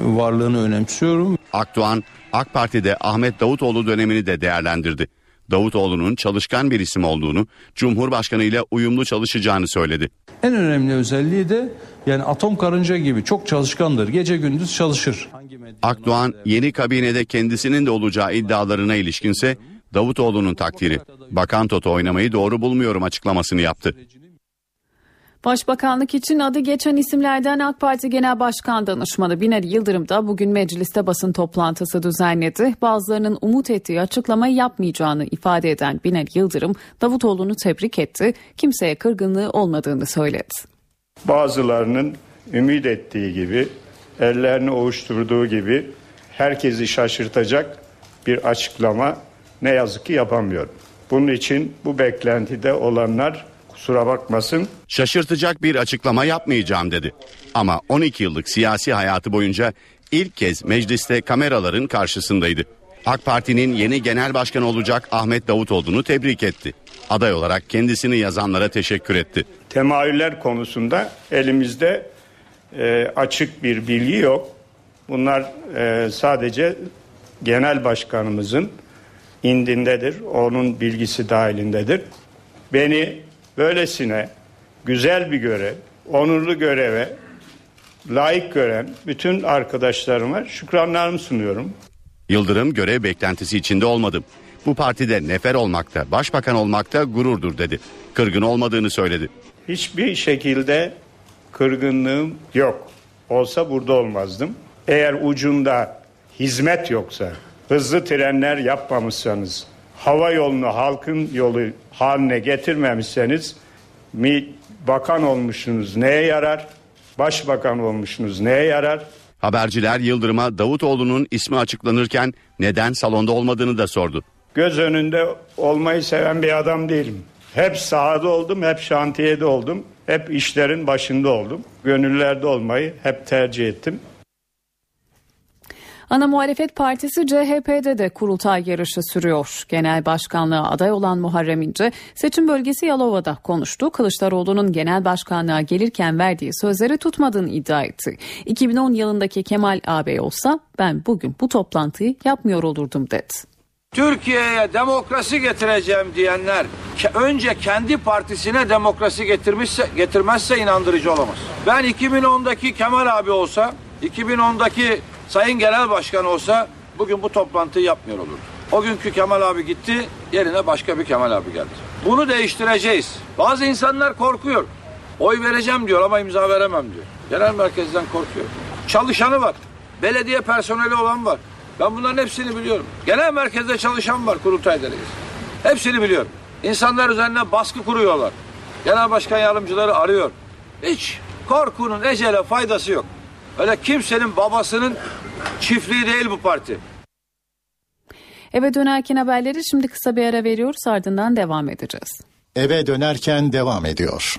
varlığını önemsiyorum. Akdoğan AK Parti'de Ahmet Davutoğlu dönemini de değerlendirdi. Davutoğlu'nun çalışkan bir isim olduğunu, Cumhurbaşkanı ile uyumlu çalışacağını söyledi. En önemli özelliği de yani atom karınca gibi çok çalışkandır. Gece gündüz çalışır. Akdoğan yeni kabinede kendisinin de olacağı iddialarına ilişkinse Davutoğlu'nun takdiri. Bakan Toto oynamayı doğru bulmuyorum açıklamasını yaptı. Başbakanlık için adı geçen isimlerden AK Parti Genel Başkan Danışmanı Binali Yıldırım da bugün mecliste basın toplantısı düzenledi. Bazılarının umut ettiği açıklama yapmayacağını ifade eden Binali Yıldırım Davutoğlu'nu tebrik etti. Kimseye kırgınlığı olmadığını söyledi. Bazılarının ümit ettiği gibi, ellerini ovuşturduğu gibi herkesi şaşırtacak bir açıklama ne yazık ki yapamıyorum. Bunun için bu beklentide olanlar kusura bakmasın. Şaşırtacak bir açıklama yapmayacağım dedi. Ama 12 yıllık siyasi hayatı boyunca ilk kez mecliste kameraların karşısındaydı. AK Parti'nin yeni genel başkanı olacak Ahmet Davutoğlu'nu tebrik etti. Aday olarak kendisini yazanlara teşekkür etti. Temayüller konusunda elimizde e, açık bir bilgi yok. Bunlar e, sadece genel başkanımızın indindedir. Onun bilgisi dahilindedir. Beni böylesine güzel bir görev, onurlu göreve layık gören bütün arkadaşlarıma şükranlarımı sunuyorum. Yıldırım görev beklentisi içinde olmadım. Bu partide nefer olmakta, başbakan olmakta gururdur dedi. Kırgın olmadığını söyledi. Hiçbir şekilde kırgınlığım yok. Olsa burada olmazdım. Eğer ucunda hizmet yoksa, hızlı trenler yapmamışsanız, hava yolunu halkın yolu haline getirmemişseniz mi bakan olmuşsunuz neye yarar? Başbakan olmuşsunuz neye yarar? Haberciler Yıldırım'a Davutoğlu'nun ismi açıklanırken neden salonda olmadığını da sordu. Göz önünde olmayı seven bir adam değilim. Hep sahada oldum, hep şantiyede oldum, hep işlerin başında oldum. Gönüllerde olmayı hep tercih ettim. Ana Muhalefet Partisi CHP'de de kurultay yarışı sürüyor. Genel başkanlığa aday olan Muharrem İnce seçim bölgesi Yalova'da konuştu. Kılıçdaroğlu'nun genel başkanlığa gelirken verdiği sözleri tutmadığını iddia etti. 2010 yılındaki Kemal ağabey olsa ben bugün bu toplantıyı yapmıyor olurdum dedi. Türkiye'ye demokrasi getireceğim diyenler önce kendi partisine demokrasi getirmişse getirmezse inandırıcı olamaz. Ben 2010'daki Kemal abi olsa, 2010'daki Sayın Genel Başkan olsa bugün bu toplantıyı yapmıyor olurdu. O günkü Kemal abi gitti, yerine başka bir Kemal abi geldi. Bunu değiştireceğiz. Bazı insanlar korkuyor. Oy vereceğim diyor ama imza veremem diyor. Genel merkezden korkuyor. Çalışanı var. Belediye personeli olan var. Ben bunların hepsini biliyorum. Genel merkezde çalışan var kurultay delegesi. Hepsini biliyorum. İnsanlar üzerine baskı kuruyorlar. Genel başkan yardımcıları arıyor. Hiç korkunun ecele faydası yok. Öyle kimsenin babasının çiftliği değil bu parti. Eve dönerken haberleri şimdi kısa bir ara veriyoruz ardından devam edeceğiz. Eve dönerken devam ediyor.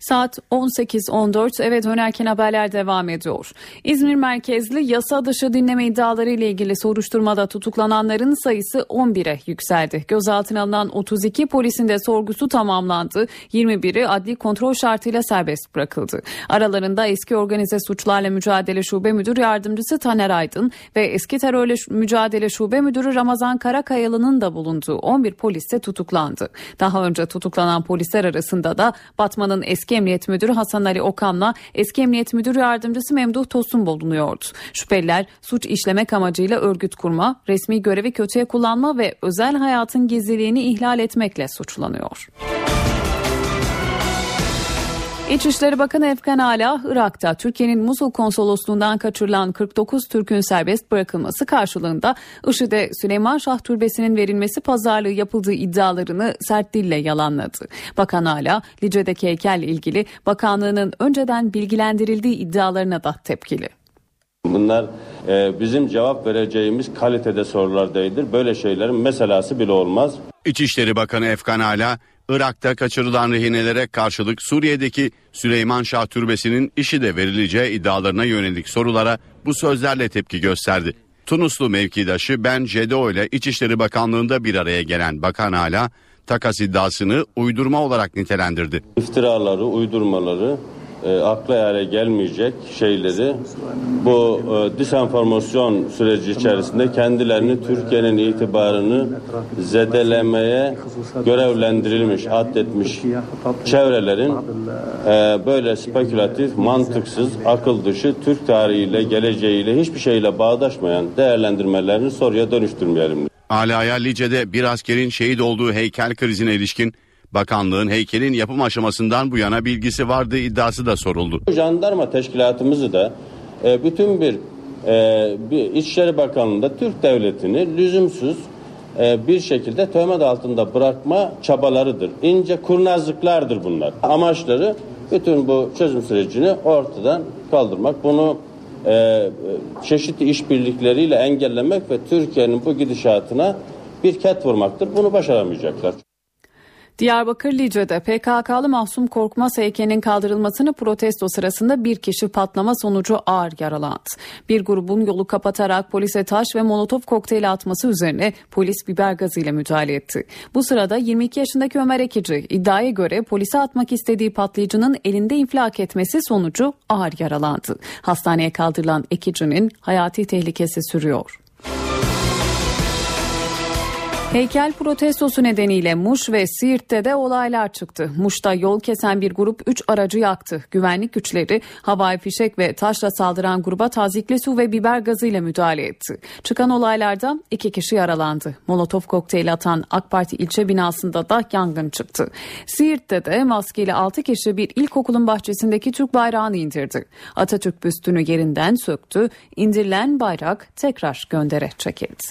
Saat 18.14 eve dönerken haberler devam ediyor. İzmir merkezli yasa dışı dinleme iddiaları ile ilgili soruşturmada tutuklananların sayısı 11'e yükseldi. Gözaltına alınan 32 polisin de sorgusu tamamlandı. 21'i adli kontrol şartıyla serbest bırakıldı. Aralarında eski organize suçlarla mücadele şube müdür yardımcısı Taner Aydın ve eski terörle mücadele şube müdürü Ramazan Karakayalı'nın da bulunduğu 11 polis de tutuklandı. Daha önce tutuklanan polisler arasında da Batman'ın eski Emniyet Müdürü Hasan Ali Okan'la eski Emniyet Müdürü Yardımcısı Memduh Tosun bulunuyordu. Şüpheliler suç işlemek amacıyla örgüt kurma, resmi görevi kötüye kullanma ve özel hayatın gizliliğini ihlal etmekle suçlanıyor. İçişleri Bakanı Efkan Ala, Irak'ta Türkiye'nin Musul konsolosluğundan kaçırılan 49 Türk'ün serbest bırakılması karşılığında IŞİD'e Süleyman Şah Türbesi'nin verilmesi pazarlığı yapıldığı iddialarını sert dille yalanladı. Bakan Ala, Lice'deki heykelle ilgili bakanlığının önceden bilgilendirildiği iddialarına da tepkili. Bunlar e, bizim cevap vereceğimiz kalitede sorular değildir. Böyle şeylerin meselası bile olmaz. İçişleri Bakanı Efkan Ala, Irak'ta kaçırılan rehinelere karşılık Suriye'deki Süleyman Şah Türbesi'nin işi de verileceği iddialarına yönelik sorulara bu sözlerle tepki gösterdi. Tunuslu mevkidaşı Ben Cedo ile İçişleri Bakanlığı'nda bir araya gelen Bakan Ala, takas iddiasını uydurma olarak nitelendirdi. İftiraları, uydurmaları e, akla yere gelmeyecek şeyleri bu e, disenformasyon süreci içerisinde kendilerini Türkiye'nin itibarını zedelemeye görevlendirilmiş, addetmiş çevrelerin e, böyle spekülatif, mantıksız, akıl dışı Türk tarihiyle, geleceğiyle hiçbir şeyle bağdaşmayan değerlendirmelerini soruya dönüştürmeyelim. Alaya Lice'de bir askerin şehit olduğu heykel krizine ilişkin bakanlığın heykelin yapım aşamasından bu yana bilgisi vardı iddiası da soruldu. Jandarma teşkilatımızı da e, bütün bir, e, bir İçişleri Bakanlığı'nda Türk devletini lüzumsuz e, bir şekilde töhmet altında bırakma çabalarıdır. İnce kurnazlıklardır bunlar. Amaçları bütün bu çözüm sürecini ortadan kaldırmak. Bunu e, çeşitli işbirlikleriyle engellemek ve Türkiye'nin bu gidişatına bir ket vurmaktır. Bunu başaramayacaklar. Diyarbakır Lice'de PKK'lı Mahsum Korkmaz heykelinin kaldırılmasını protesto sırasında bir kişi patlama sonucu ağır yaralandı. Bir grubun yolu kapatarak polise taş ve molotof kokteyli atması üzerine polis biber gazıyla müdahale etti. Bu sırada 22 yaşındaki Ömer Ekici iddiaya göre polise atmak istediği patlayıcının elinde infilak etmesi sonucu ağır yaralandı. Hastaneye kaldırılan Ekici'nin hayati tehlikesi sürüyor. Heykel protestosu nedeniyle Muş ve Siirt'te de olaylar çıktı. Muş'ta yol kesen bir grup 3 aracı yaktı. Güvenlik güçleri havai fişek ve taşla saldıran gruba tazikli su ve biber gazıyla müdahale etti. Çıkan olaylarda iki kişi yaralandı. Molotof kokteyli atan AK Parti ilçe binasında da yangın çıktı. Siirt'te de maskeli 6 kişi bir ilkokulun bahçesindeki Türk bayrağını indirdi. Atatürk büstünü yerinden söktü. İndirilen bayrak tekrar göndere çekildi.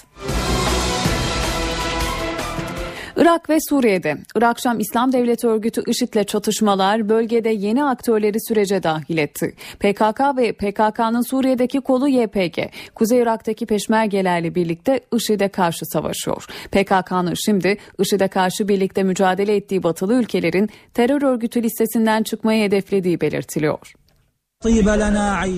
Irak ve Suriye'de Irak Şam İslam Devleti Örgütü IŞİD'le çatışmalar bölgede yeni aktörleri sürece dahil etti. PKK ve PKK'nın Suriye'deki kolu YPG, Kuzey Irak'taki peşmergelerle birlikte IŞİD'e karşı savaşıyor. PKK'nın şimdi IŞİD'e karşı birlikte mücadele ettiği batılı ülkelerin terör örgütü listesinden çıkmayı hedeflediği belirtiliyor.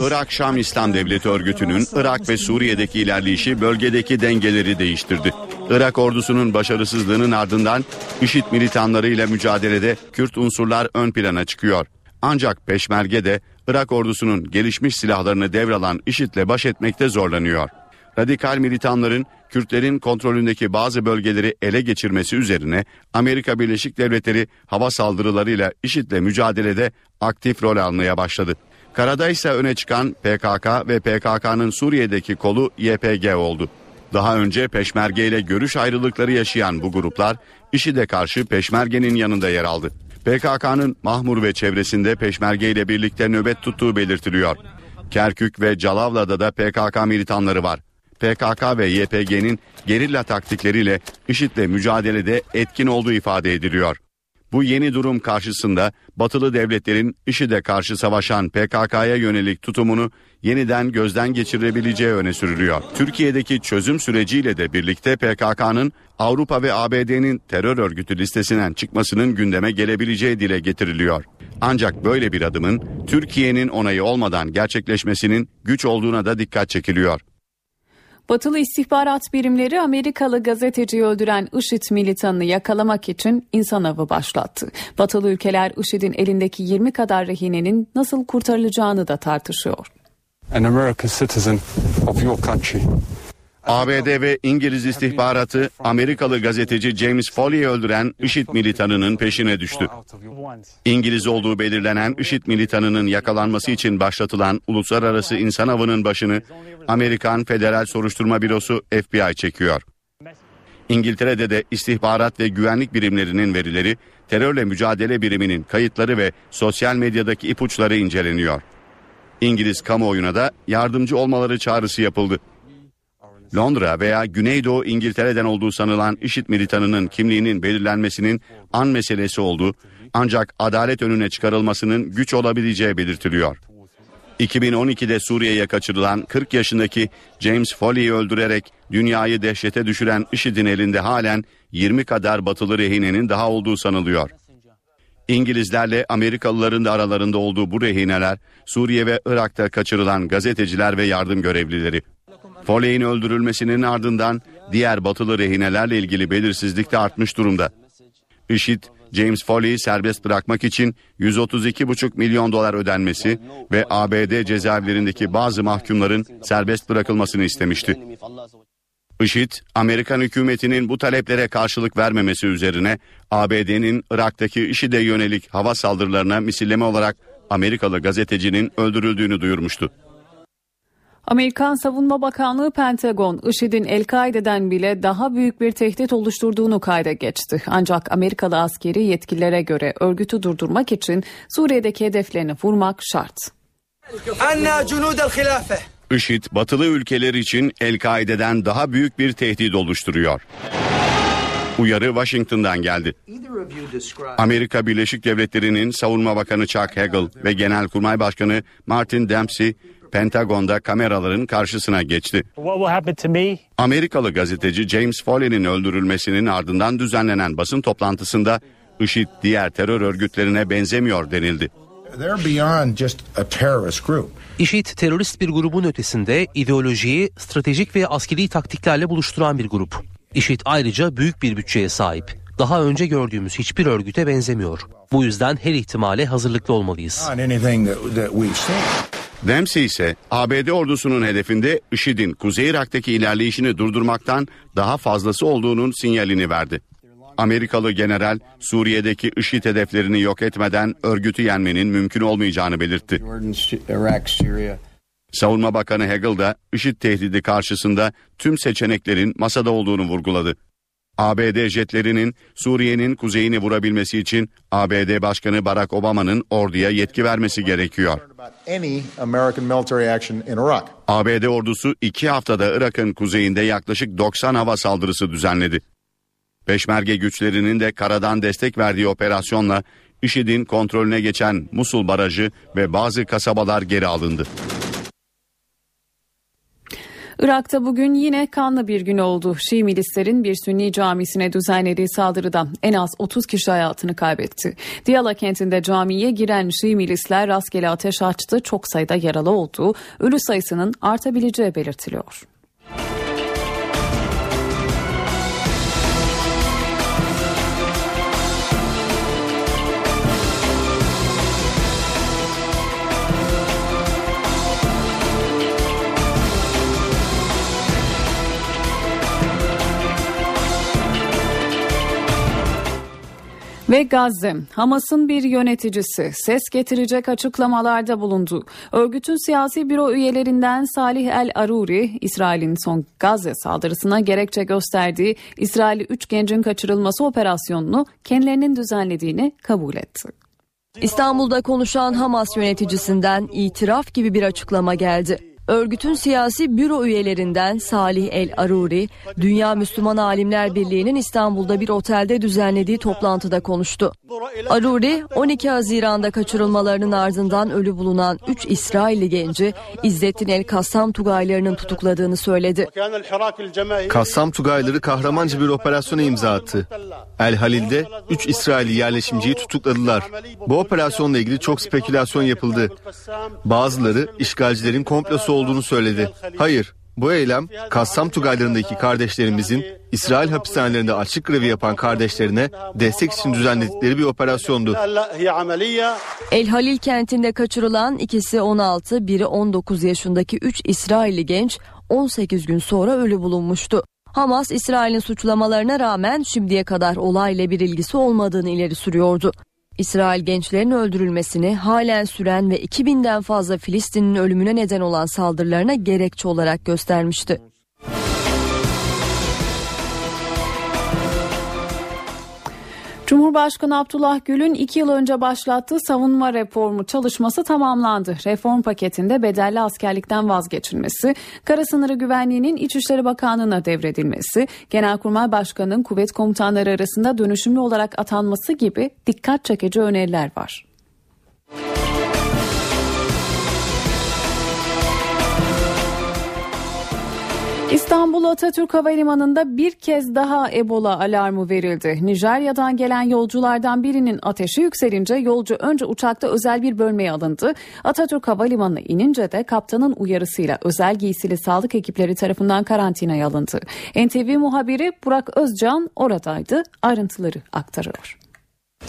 Irak Şam İslam Devleti Örgütü'nün Irak ve Suriye'deki ilerleyişi bölgedeki dengeleri değiştirdi. Irak ordusunun başarısızlığının ardından IŞİD militanlarıyla mücadelede Kürt unsurlar ön plana çıkıyor. Ancak Peşmerge de Irak ordusunun gelişmiş silahlarını devralan IŞİD'le baş etmekte zorlanıyor. Radikal militanların Kürtlerin kontrolündeki bazı bölgeleri ele geçirmesi üzerine Amerika Birleşik Devletleri hava saldırılarıyla IŞİD'le mücadelede aktif rol almaya başladı. Karada ise öne çıkan PKK ve PKK'nın Suriye'deki kolu YPG oldu. Daha önce Peşmerge ile görüş ayrılıkları yaşayan bu gruplar IŞİD'e karşı Peşmerge'nin yanında yer aldı. PKK'nın Mahmur ve çevresinde Peşmerge ile birlikte nöbet tuttuğu belirtiliyor. Kerkük ve Calavla'da da PKK militanları var. PKK ve YPG'nin gerilla taktikleriyle IŞİD'le mücadelede etkin olduğu ifade ediliyor. Bu yeni durum karşısında batılı devletlerin IŞİD'e karşı savaşan PKK'ya yönelik tutumunu yeniden gözden geçirebileceği öne sürülüyor. Türkiye'deki çözüm süreciyle de birlikte PKK'nın Avrupa ve ABD'nin terör örgütü listesinden çıkmasının gündeme gelebileceği dile getiriliyor. Ancak böyle bir adımın Türkiye'nin onayı olmadan gerçekleşmesinin güç olduğuna da dikkat çekiliyor. Batılı istihbarat birimleri Amerikalı gazeteciyi öldüren IŞİD militanını yakalamak için insan avı başlattı. Batılı ülkeler IŞİD'in elindeki 20 kadar rehinenin nasıl kurtarılacağını da tartışıyor. An American citizen of your country ABD ve İngiliz istihbaratı Amerikalı gazeteci James Foley'i öldüren IŞİD militanının peşine düştü. İngiliz olduğu belirlenen IŞİD militanının yakalanması için başlatılan uluslararası insan avının başını Amerikan Federal Soruşturma Bürosu FBI çekiyor. İngiltere'de de istihbarat ve güvenlik birimlerinin verileri, terörle mücadele biriminin kayıtları ve sosyal medyadaki ipuçları inceleniyor. İngiliz kamuoyuna da yardımcı olmaları çağrısı yapıldı. Londra veya Güneydoğu İngiltere'den olduğu sanılan IŞİD militanının kimliğinin belirlenmesinin an meselesi olduğu ancak adalet önüne çıkarılmasının güç olabileceği belirtiliyor. 2012'de Suriye'ye kaçırılan 40 yaşındaki James Foley'i öldürerek dünyayı dehşete düşüren IŞİD'in elinde halen 20 kadar batılı rehinenin daha olduğu sanılıyor. İngilizlerle Amerikalıların da aralarında olduğu bu rehineler Suriye ve Irak'ta kaçırılan gazeteciler ve yardım görevlileri. Foley'in öldürülmesinin ardından diğer batılı rehinelerle ilgili belirsizlik de artmış durumda. IŞİD, James Foley'i serbest bırakmak için 132,5 milyon dolar ödenmesi ve ABD cezaevlerindeki bazı mahkumların serbest bırakılmasını istemişti. IŞİD, Amerikan hükümetinin bu taleplere karşılık vermemesi üzerine ABD'nin Irak'taki IŞİD'e yönelik hava saldırılarına misilleme olarak Amerikalı gazetecinin öldürüldüğünü duyurmuştu. Amerikan Savunma Bakanlığı Pentagon, IŞİD'in El-Kaide'den bile daha büyük bir tehdit oluşturduğunu kayda geçti. Ancak Amerikalı askeri yetkililere göre örgütü durdurmak için Suriye'deki hedeflerini vurmak şart. IŞİD, batılı ülkeler için El-Kaide'den daha büyük bir tehdit oluşturuyor. Uyarı Washington'dan geldi. Amerika Birleşik Devletleri'nin Savunma Bakanı Chuck Hagel ve Genelkurmay Başkanı Martin Dempsey Pentagon'da kameraların karşısına geçti. Amerikalı gazeteci James Foley'nin öldürülmesinin ardından düzenlenen basın toplantısında IŞİD diğer terör örgütlerine benzemiyor denildi. IŞİD terörist bir grubun ötesinde ideolojiyi stratejik ve askeri taktiklerle buluşturan bir grup. IŞİD ayrıca büyük bir bütçeye sahip. Daha önce gördüğümüz hiçbir örgüte benzemiyor. Bu yüzden her ihtimale hazırlıklı olmalıyız. Dempsey ise ABD ordusunun hedefinde IŞİD'in Kuzey Irak'taki ilerleyişini durdurmaktan daha fazlası olduğunun sinyalini verdi. Amerikalı general Suriye'deki IŞİD hedeflerini yok etmeden örgütü yenmenin mümkün olmayacağını belirtti. Savunma Bakanı Hagel da IŞİD tehdidi karşısında tüm seçeneklerin masada olduğunu vurguladı. ABD jetlerinin Suriye'nin kuzeyini vurabilmesi için ABD Başkanı Barack Obama'nın orduya yetki vermesi gerekiyor. ABD ordusu iki haftada Irak'ın kuzeyinde yaklaşık 90 hava saldırısı düzenledi. Peşmerge güçlerinin de karadan destek verdiği operasyonla IŞİD'in kontrolüne geçen Musul Barajı ve bazı kasabalar geri alındı. Irak'ta bugün yine kanlı bir gün oldu. Şii milislerin bir Sünni camisine düzenlediği saldırıda en az 30 kişi hayatını kaybetti. Diyala kentinde camiye giren Şii milisler rastgele ateş açtı. Çok sayıda yaralı olduğu, ölü sayısının artabileceği belirtiliyor. Ve Gazze, Hamas'ın bir yöneticisi ses getirecek açıklamalarda bulundu. Örgütün siyasi büro üyelerinden Salih El Aruri, İsrail'in son Gazze saldırısına gerekçe gösterdiği İsrail'i 3 gencin kaçırılması operasyonunu kendilerinin düzenlediğini kabul etti. İstanbul'da konuşan Hamas yöneticisinden itiraf gibi bir açıklama geldi. Örgütün siyasi büro üyelerinden Salih El Aruri, Dünya Müslüman Alimler Birliği'nin İstanbul'da bir otelde düzenlediği toplantıda konuştu. Aruri, 12 Haziran'da kaçırılmalarının ardından ölü bulunan 3 İsrailli genci İzzettin El Kassam Tugaylarının tutukladığını söyledi. Kassam Tugayları kahramanca bir operasyona imza attı. El Halil'de 3 İsrailli yerleşimciyi tutukladılar. Bu operasyonla ilgili çok spekülasyon yapıldı. Bazıları işgalcilerin komplosu olduğunu söyledi. Hayır, bu eylem Kassam Tugaylarındaki kardeşlerimizin İsrail hapishanelerinde açık grevi yapan kardeşlerine destek için düzenledikleri bir operasyondu. El Halil kentinde kaçırılan ikisi 16, biri 19 yaşındaki 3 İsrailli genç 18 gün sonra ölü bulunmuştu. Hamas, İsrail'in suçlamalarına rağmen şimdiye kadar olayla bir ilgisi olmadığını ileri sürüyordu. İsrail gençlerin öldürülmesini halen süren ve 2000'den fazla Filistin'in ölümüne neden olan saldırılarına gerekçe olarak göstermişti. Cumhurbaşkanı Abdullah Gül'ün iki yıl önce başlattığı savunma reformu çalışması tamamlandı. Reform paketinde bedelli askerlikten vazgeçilmesi, kara sınırı güvenliğinin İçişleri Bakanlığı'na devredilmesi, Genelkurmay Başkanı'nın kuvvet komutanları arasında dönüşümlü olarak atanması gibi dikkat çekici öneriler var. İstanbul Atatürk Havalimanı'nda bir kez daha Ebola alarmı verildi. Nijerya'dan gelen yolculardan birinin ateşi yükselince yolcu önce uçakta özel bir bölmeye alındı. Atatürk Havalimanı'na inince de kaptanın uyarısıyla özel giysili sağlık ekipleri tarafından karantinaya alındı. NTV muhabiri Burak Özcan oradaydı. Ayrıntıları aktarıyor.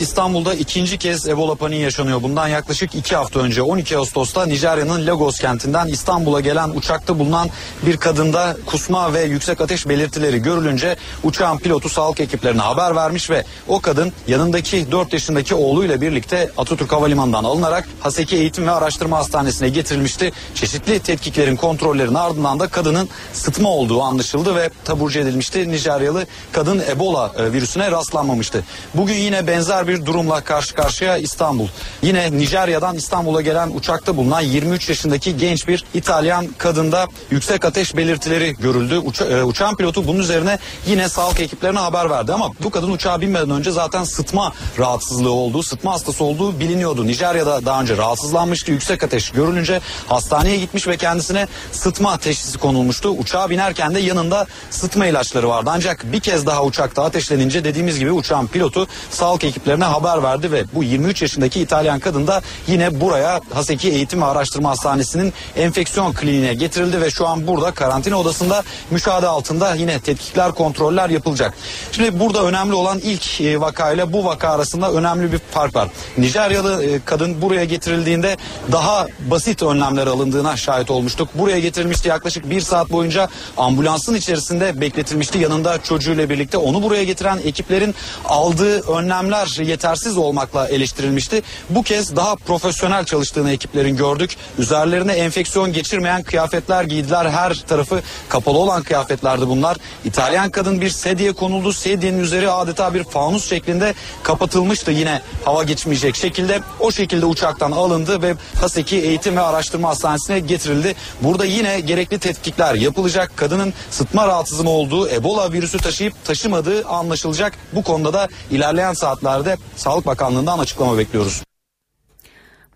İstanbul'da ikinci kez Ebola paniği yaşanıyor. Bundan yaklaşık iki hafta önce 12 Ağustos'ta Nijerya'nın Lagos kentinden İstanbul'a gelen uçakta bulunan bir kadında kusma ve yüksek ateş belirtileri görülünce uçağın pilotu sağlık ekiplerine haber vermiş ve o kadın yanındaki 4 yaşındaki oğluyla birlikte Atatürk Havalimanı'ndan alınarak Haseki Eğitim ve Araştırma Hastanesi'ne getirilmişti. Çeşitli tetkiklerin kontrollerin ardından da kadının sıtma olduğu anlaşıldı ve taburcu edilmişti. Nijeryalı kadın Ebola e, virüsüne rastlanmamıştı. Bugün yine benzer bir durumla karşı karşıya İstanbul. Yine Nijerya'dan İstanbul'a gelen uçakta bulunan 23 yaşındaki genç bir İtalyan kadında yüksek ateş belirtileri görüldü. Uça, e, uçağın pilotu bunun üzerine yine sağlık ekiplerine haber verdi ama bu kadın uçağa binmeden önce zaten sıtma rahatsızlığı olduğu, sıtma hastası olduğu biliniyordu. Nijerya'da daha önce rahatsızlanmıştı. Yüksek ateş görülünce hastaneye gitmiş ve kendisine sıtma teşhisi konulmuştu. Uçağa binerken de yanında sıtma ilaçları vardı. Ancak bir kez daha uçakta ateşlenince dediğimiz gibi uçağın pilotu sağlık ekiplerine haber verdi ve bu 23 yaşındaki İtalyan kadın da yine buraya Haseki Eğitim ve Araştırma Hastanesi'nin enfeksiyon kliniğine getirildi ve şu an burada karantina odasında müşahede altında yine tetkikler, kontroller yapılacak. Şimdi burada önemli olan ilk e, vakayla bu vaka arasında önemli bir fark var. Nijeryalı e, kadın buraya getirildiğinde daha basit önlemler alındığına şahit olmuştuk. Buraya getirilmişti yaklaşık bir saat boyunca ambulansın içerisinde bekletilmişti. Yanında çocuğuyla birlikte onu buraya getiren ekiplerin aldığı önlemler yetersiz olmakla eleştirilmişti. Bu kez daha profesyonel çalıştığını ekiplerin gördük. Üzerlerine enfeksiyon geçirmeyen kıyafetler giydiler. Her tarafı kapalı olan kıyafetlerdi bunlar. İtalyan kadın bir sedye konuldu. Sedyenin üzeri adeta bir fanus şeklinde kapatılmıştı yine hava geçmeyecek şekilde. O şekilde uçaktan alındı ve Haseki Eğitim ve Araştırma Hastanesi'ne getirildi. Burada yine gerekli tetkikler yapılacak. Kadının sıtma rahatsızlığı olduğu, Ebola virüsü taşıyıp taşımadığı anlaşılacak. Bu konuda da ilerleyen saatlerde Sağlık Bakanlığı'ndan açıklama bekliyoruz.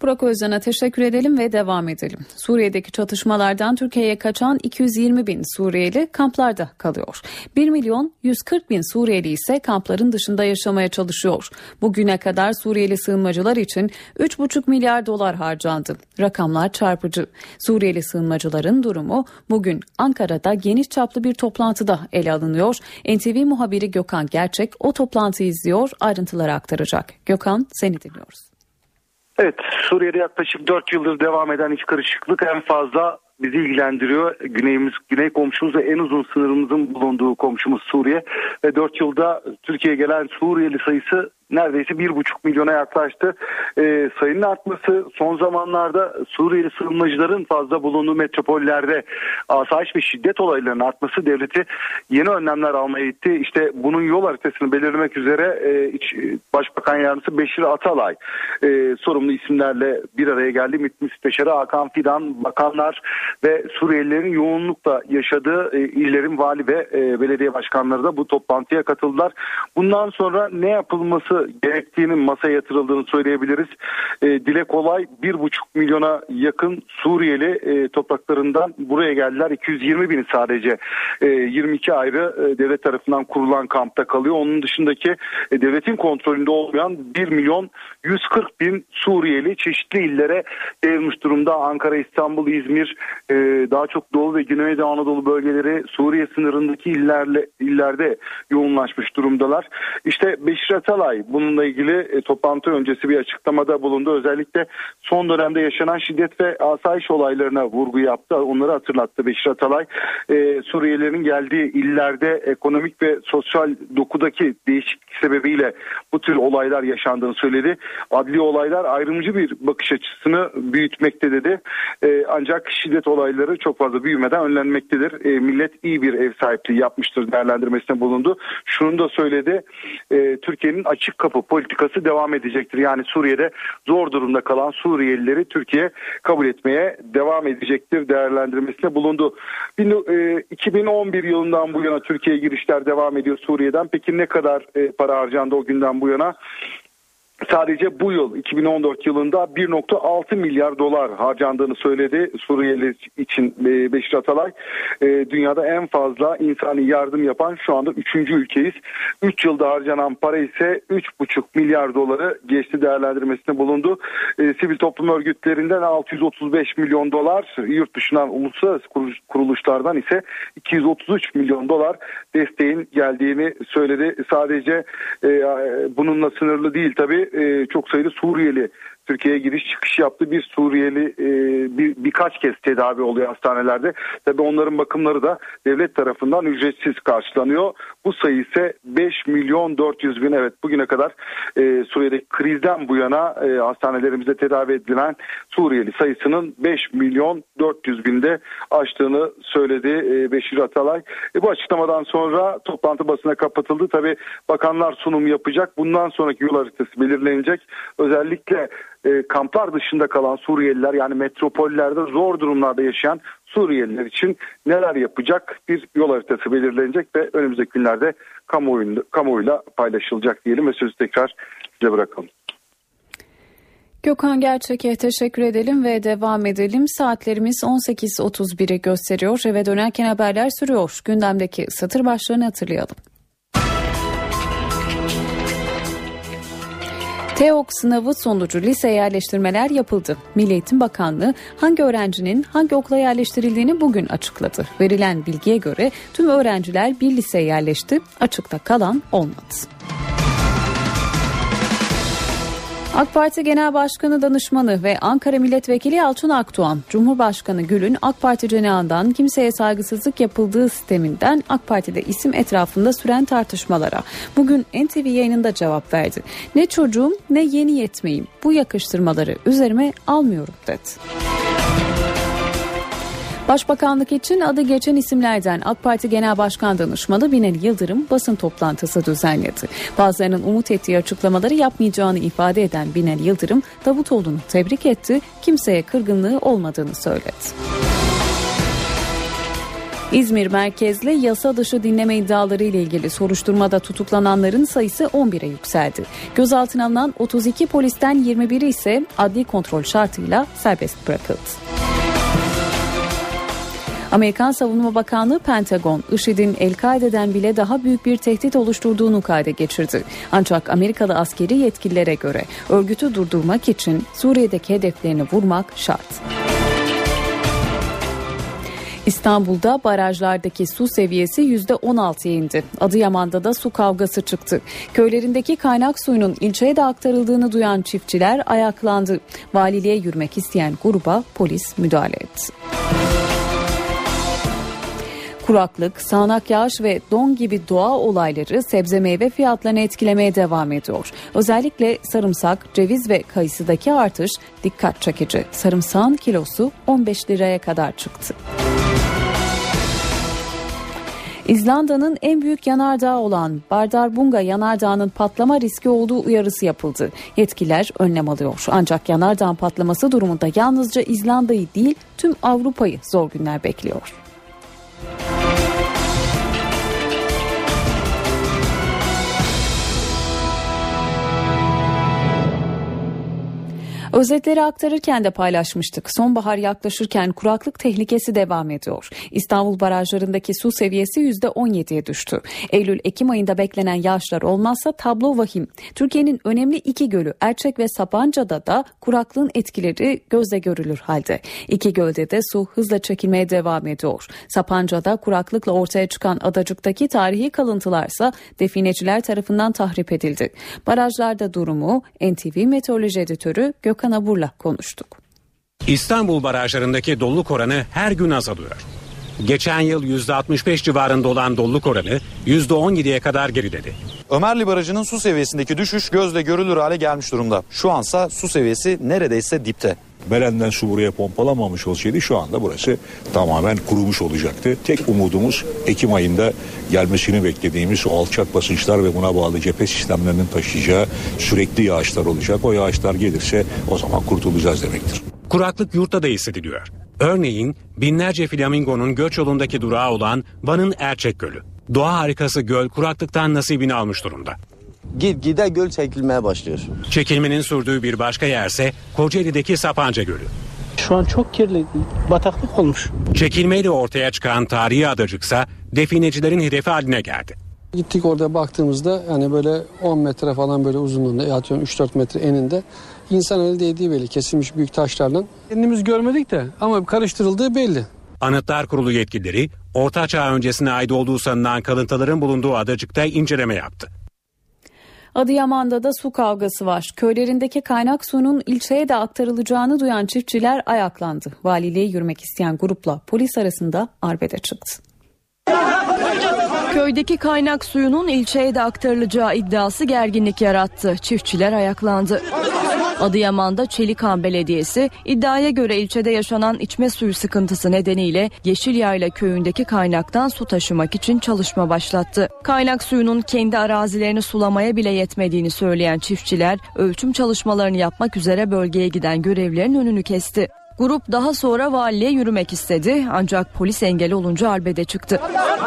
Burak Özcan'a teşekkür edelim ve devam edelim. Suriye'deki çatışmalardan Türkiye'ye kaçan 220 bin Suriyeli kamplarda kalıyor. 1 milyon 140 bin Suriyeli ise kampların dışında yaşamaya çalışıyor. Bugüne kadar Suriyeli sığınmacılar için 3,5 milyar dolar harcandı. Rakamlar çarpıcı. Suriyeli sığınmacıların durumu bugün Ankara'da geniş çaplı bir toplantıda ele alınıyor. NTV muhabiri Gökhan Gerçek o toplantıyı izliyor, ayrıntıları aktaracak. Gökhan seni dinliyoruz. Evet Suriye'de yaklaşık 4 yıldır devam eden iç karışıklık en fazla bizi ilgilendiriyor. Güneyimiz, güney komşumuz ve en uzun sınırımızın bulunduğu komşumuz Suriye ve 4 yılda Türkiye'ye gelen Suriyeli sayısı neredeyse bir buçuk milyona yaklaştı. E, sayının artması son zamanlarda Suriyeli sığınmacıların fazla bulunduğu metropollerde asayiş ve şiddet olaylarının artması devleti yeni önlemler almaya itti. İşte bunun yol haritasını belirlemek üzere e, iç, Başbakan Yardımcısı Beşir Atalay e, sorumlu isimlerle bir araya geldi. MİT Müsteşarı Hakan Fidan, bakanlar ve Suriyelilerin yoğunlukla yaşadığı e, illerin vali ve e, belediye başkanları da bu toplantıya katıldılar. Bundan sonra ne yapılması gerektiğinin masaya yatırıldığını söyleyebiliriz. E, dile kolay bir buçuk milyona yakın Suriyeli e, topraklarından buraya geldiler. 220 bin sadece e, 22 ayrı e, devlet tarafından kurulan kampta kalıyor. Onun dışındaki e, devletin kontrolünde olmayan 1 milyon 140 bin Suriyeli çeşitli illere yayılmış durumda. Ankara, İstanbul, İzmir, e, daha çok Doğu ve Güneydoğu Anadolu bölgeleri Suriye sınırındaki illerle, illerde yoğunlaşmış durumdalar. İşte Beşir Atalay bununla ilgili e, toplantı öncesi bir açıklamada bulundu. Özellikle son dönemde yaşanan şiddet ve asayiş olaylarına vurgu yaptı. Onları hatırlattı Beşir Atalay. E, Suriyelilerin geldiği illerde ekonomik ve sosyal dokudaki değişiklik sebebiyle bu tür olaylar yaşandığını söyledi. Adli olaylar ayrımcı bir bakış açısını büyütmekte dedi. E, ancak şiddet olayları çok fazla büyümeden önlenmektedir. E, millet iyi bir ev sahipliği yapmıştır değerlendirmesine bulundu. Şunu da söyledi. E, Türkiye'nin açık kapı politikası devam edecektir. Yani Suriye'de zor durumda kalan Suriyelileri Türkiye kabul etmeye devam edecektir değerlendirmesine bulundu. 2011 e, yılından bu yana Türkiye'ye girişler devam ediyor Suriye'den. Peki ne kadar e, para harcandı o günden bu yana? Sadece bu yıl 2014 yılında 1.6 milyar dolar harcandığını söyledi Suriyeli için e, Beşir Atalay. E, dünyada en fazla insani yardım yapan şu anda 3. ülkeyiz. 3 yılda harcanan para ise 3.5 milyar doları geçti değerlendirmesinde bulundu. E, sivil toplum örgütlerinden 635 milyon dolar, yurt dışından uluslararası kuruluşlardan ise 233 milyon dolar desteğin geldiğini söyledi. Sadece bununla sınırlı değil tabii e, çok sayıda Suriyeli Türkiye'ye giriş çıkış yaptı. Bir Suriyeli e, bir, birkaç kez tedavi oluyor hastanelerde. Tabii onların bakımları da devlet tarafından ücretsiz karşılanıyor. Bu sayı ise 5 milyon 400 bin evet bugüne kadar e, Suriye'deki krizden bu yana e, hastanelerimizde tedavi edilen Suriyeli sayısının 5 milyon 400 binde aştığını söyledi e, Beşir Atalay. E, bu açıklamadan sonra toplantı basına kapatıldı. Tabii bakanlar sunum yapacak. Bundan sonraki yol haritası belirlenecek. Özellikle e, kamplar dışında kalan Suriyeliler yani metropollerde zor durumlarda yaşayan Suriyeliler için neler yapacak bir yol haritası belirlenecek ve önümüzdeki günlerde kamuoyuyla, kamuoyuyla paylaşılacak diyelim ve sözü tekrar size bırakalım. Gökhan Gerçek'e teşekkür edelim ve devam edelim. Saatlerimiz 18.31'i gösteriyor. Eve dönerken haberler sürüyor. Gündemdeki satır başlarını hatırlayalım. TEOK sınavı sonucu lise yerleştirmeler yapıldı. Milli Eğitim Bakanlığı hangi öğrencinin hangi okula yerleştirildiğini bugün açıkladı. Verilen bilgiye göre tüm öğrenciler bir liseye yerleşti, açıkta kalan olmadı. AK Parti Genel Başkanı Danışmanı ve Ankara Milletvekili Yalçın Akdoğan, Cumhurbaşkanı Gül'ün AK Parti cenahından kimseye saygısızlık yapıldığı sisteminden AK Parti'de isim etrafında süren tartışmalara bugün NTV yayınında cevap verdi. Ne çocuğum ne yeni yetmeyim bu yakıştırmaları üzerime almıyorum dedi. Başbakanlık için adı geçen isimlerden AK Parti Genel Başkan Danışmanı Binali Yıldırım basın toplantısı düzenledi. Bazılarının umut ettiği açıklamaları yapmayacağını ifade eden Binali Yıldırım Davutoğlu'nu tebrik etti, kimseye kırgınlığı olmadığını söyledi. İzmir merkezli yasa dışı dinleme iddiaları ile ilgili soruşturmada tutuklananların sayısı 11'e yükseldi. Gözaltına alınan 32 polisten 21'i ise adli kontrol şartıyla serbest bırakıldı. Amerikan Savunma Bakanlığı Pentagon, IŞİD'in El-Kaide'den bile daha büyük bir tehdit oluşturduğunu kayda geçirdi. Ancak Amerikalı askeri yetkililere göre örgütü durdurmak için Suriye'deki hedeflerini vurmak şart. İstanbul'da barajlardaki su seviyesi %16'ya indi. Adıyaman'da da su kavgası çıktı. Köylerindeki kaynak suyunun ilçeye de aktarıldığını duyan çiftçiler ayaklandı. Valiliğe yürümek isteyen gruba polis müdahale etti. Kuraklık, sağanak yağış ve don gibi doğa olayları sebze meyve fiyatlarını etkilemeye devam ediyor. Özellikle sarımsak, ceviz ve kayısıdaki artış dikkat çekici. Sarımsağın kilosu 15 liraya kadar çıktı. İzlanda'nın en büyük yanardağı olan Bardarbunga yanardağının patlama riski olduğu uyarısı yapıldı. Yetkililer önlem alıyor. Ancak yanardağın patlaması durumunda yalnızca İzlanda'yı değil tüm Avrupa'yı zor günler bekliyor. Özetleri aktarırken de paylaşmıştık. Sonbahar yaklaşırken kuraklık tehlikesi devam ediyor. İstanbul barajlarındaki su seviyesi %17'ye düştü. Eylül-Ekim ayında beklenen yağışlar olmazsa tablo vahim. Türkiye'nin önemli iki gölü Erçek ve Sapanca'da da kuraklığın etkileri gözle görülür halde. İki gölde de su hızla çekilmeye devam ediyor. Sapanca'da kuraklıkla ortaya çıkan adacıktaki tarihi kalıntılarsa defineciler tarafından tahrip edildi. Barajlarda durumu NTV Meteoroloji Editörü Gök Gökhan Abur'la konuştuk. İstanbul barajlarındaki doluluk oranı her gün azalıyor. Geçen yıl %65 civarında olan doluluk oranı %17'ye kadar geriledi. Ömerli Barajı'nın su seviyesindeki düşüş gözle görülür hale gelmiş durumda. Şu ansa su seviyesi neredeyse dipte. Meren'den su buraya pompalamamış olsaydı şu anda burası tamamen kurumuş olacaktı. Tek umudumuz Ekim ayında gelmesini beklediğimiz o alçak basınçlar ve buna bağlı cephe sistemlerinin taşıyacağı sürekli yağışlar olacak. O yağışlar gelirse o zaman kurtulacağız demektir. Kuraklık yurtta da hissediliyor. Örneğin binlerce flamingonun göç yolundaki durağı olan Van'ın Erçek Gölü. Doğa harikası göl kuraklıktan nasibini almış durumda. Gitgide göl çekilmeye başlıyor. Çekilmenin sürdüğü bir başka yerse Kocaeli'deki Sapanca Gölü. Şu an çok kirli. Bataklık olmuş. Çekilmeyle ortaya çıkan tarihi adacıksa definecilerin hedefi haline geldi. Gittik orada baktığımızda yani böyle 10 metre falan böyle uzunluğunda atıyorum 3-4 metre eninde insan eli değdiği belli kesilmiş büyük taşlarla. Kendimiz görmedik de ama karıştırıldığı belli. Anıtlar Kurulu yetkilileri Orta Çağ öncesine ait olduğu sanılan kalıntıların bulunduğu adacıkta inceleme yaptı. Adıyaman'da da su kavgası var. Köylerindeki kaynak suyunun ilçeye de aktarılacağını duyan çiftçiler ayaklandı. Valiliğe yürümek isteyen grupla polis arasında arbede çıktı. Köydeki kaynak suyunun ilçeye de aktarılacağı iddiası gerginlik yarattı. Çiftçiler ayaklandı. Adıyaman'da Çelikan Belediyesi iddiaya göre ilçede yaşanan içme suyu sıkıntısı nedeniyle Yeşilyayla köyündeki kaynaktan su taşımak için çalışma başlattı. Kaynak suyunun kendi arazilerini sulamaya bile yetmediğini söyleyen çiftçiler ölçüm çalışmalarını yapmak üzere bölgeye giden görevlerin önünü kesti. Grup daha sonra valiliğe yürümek istedi ancak polis engel olunca arbede çıktı.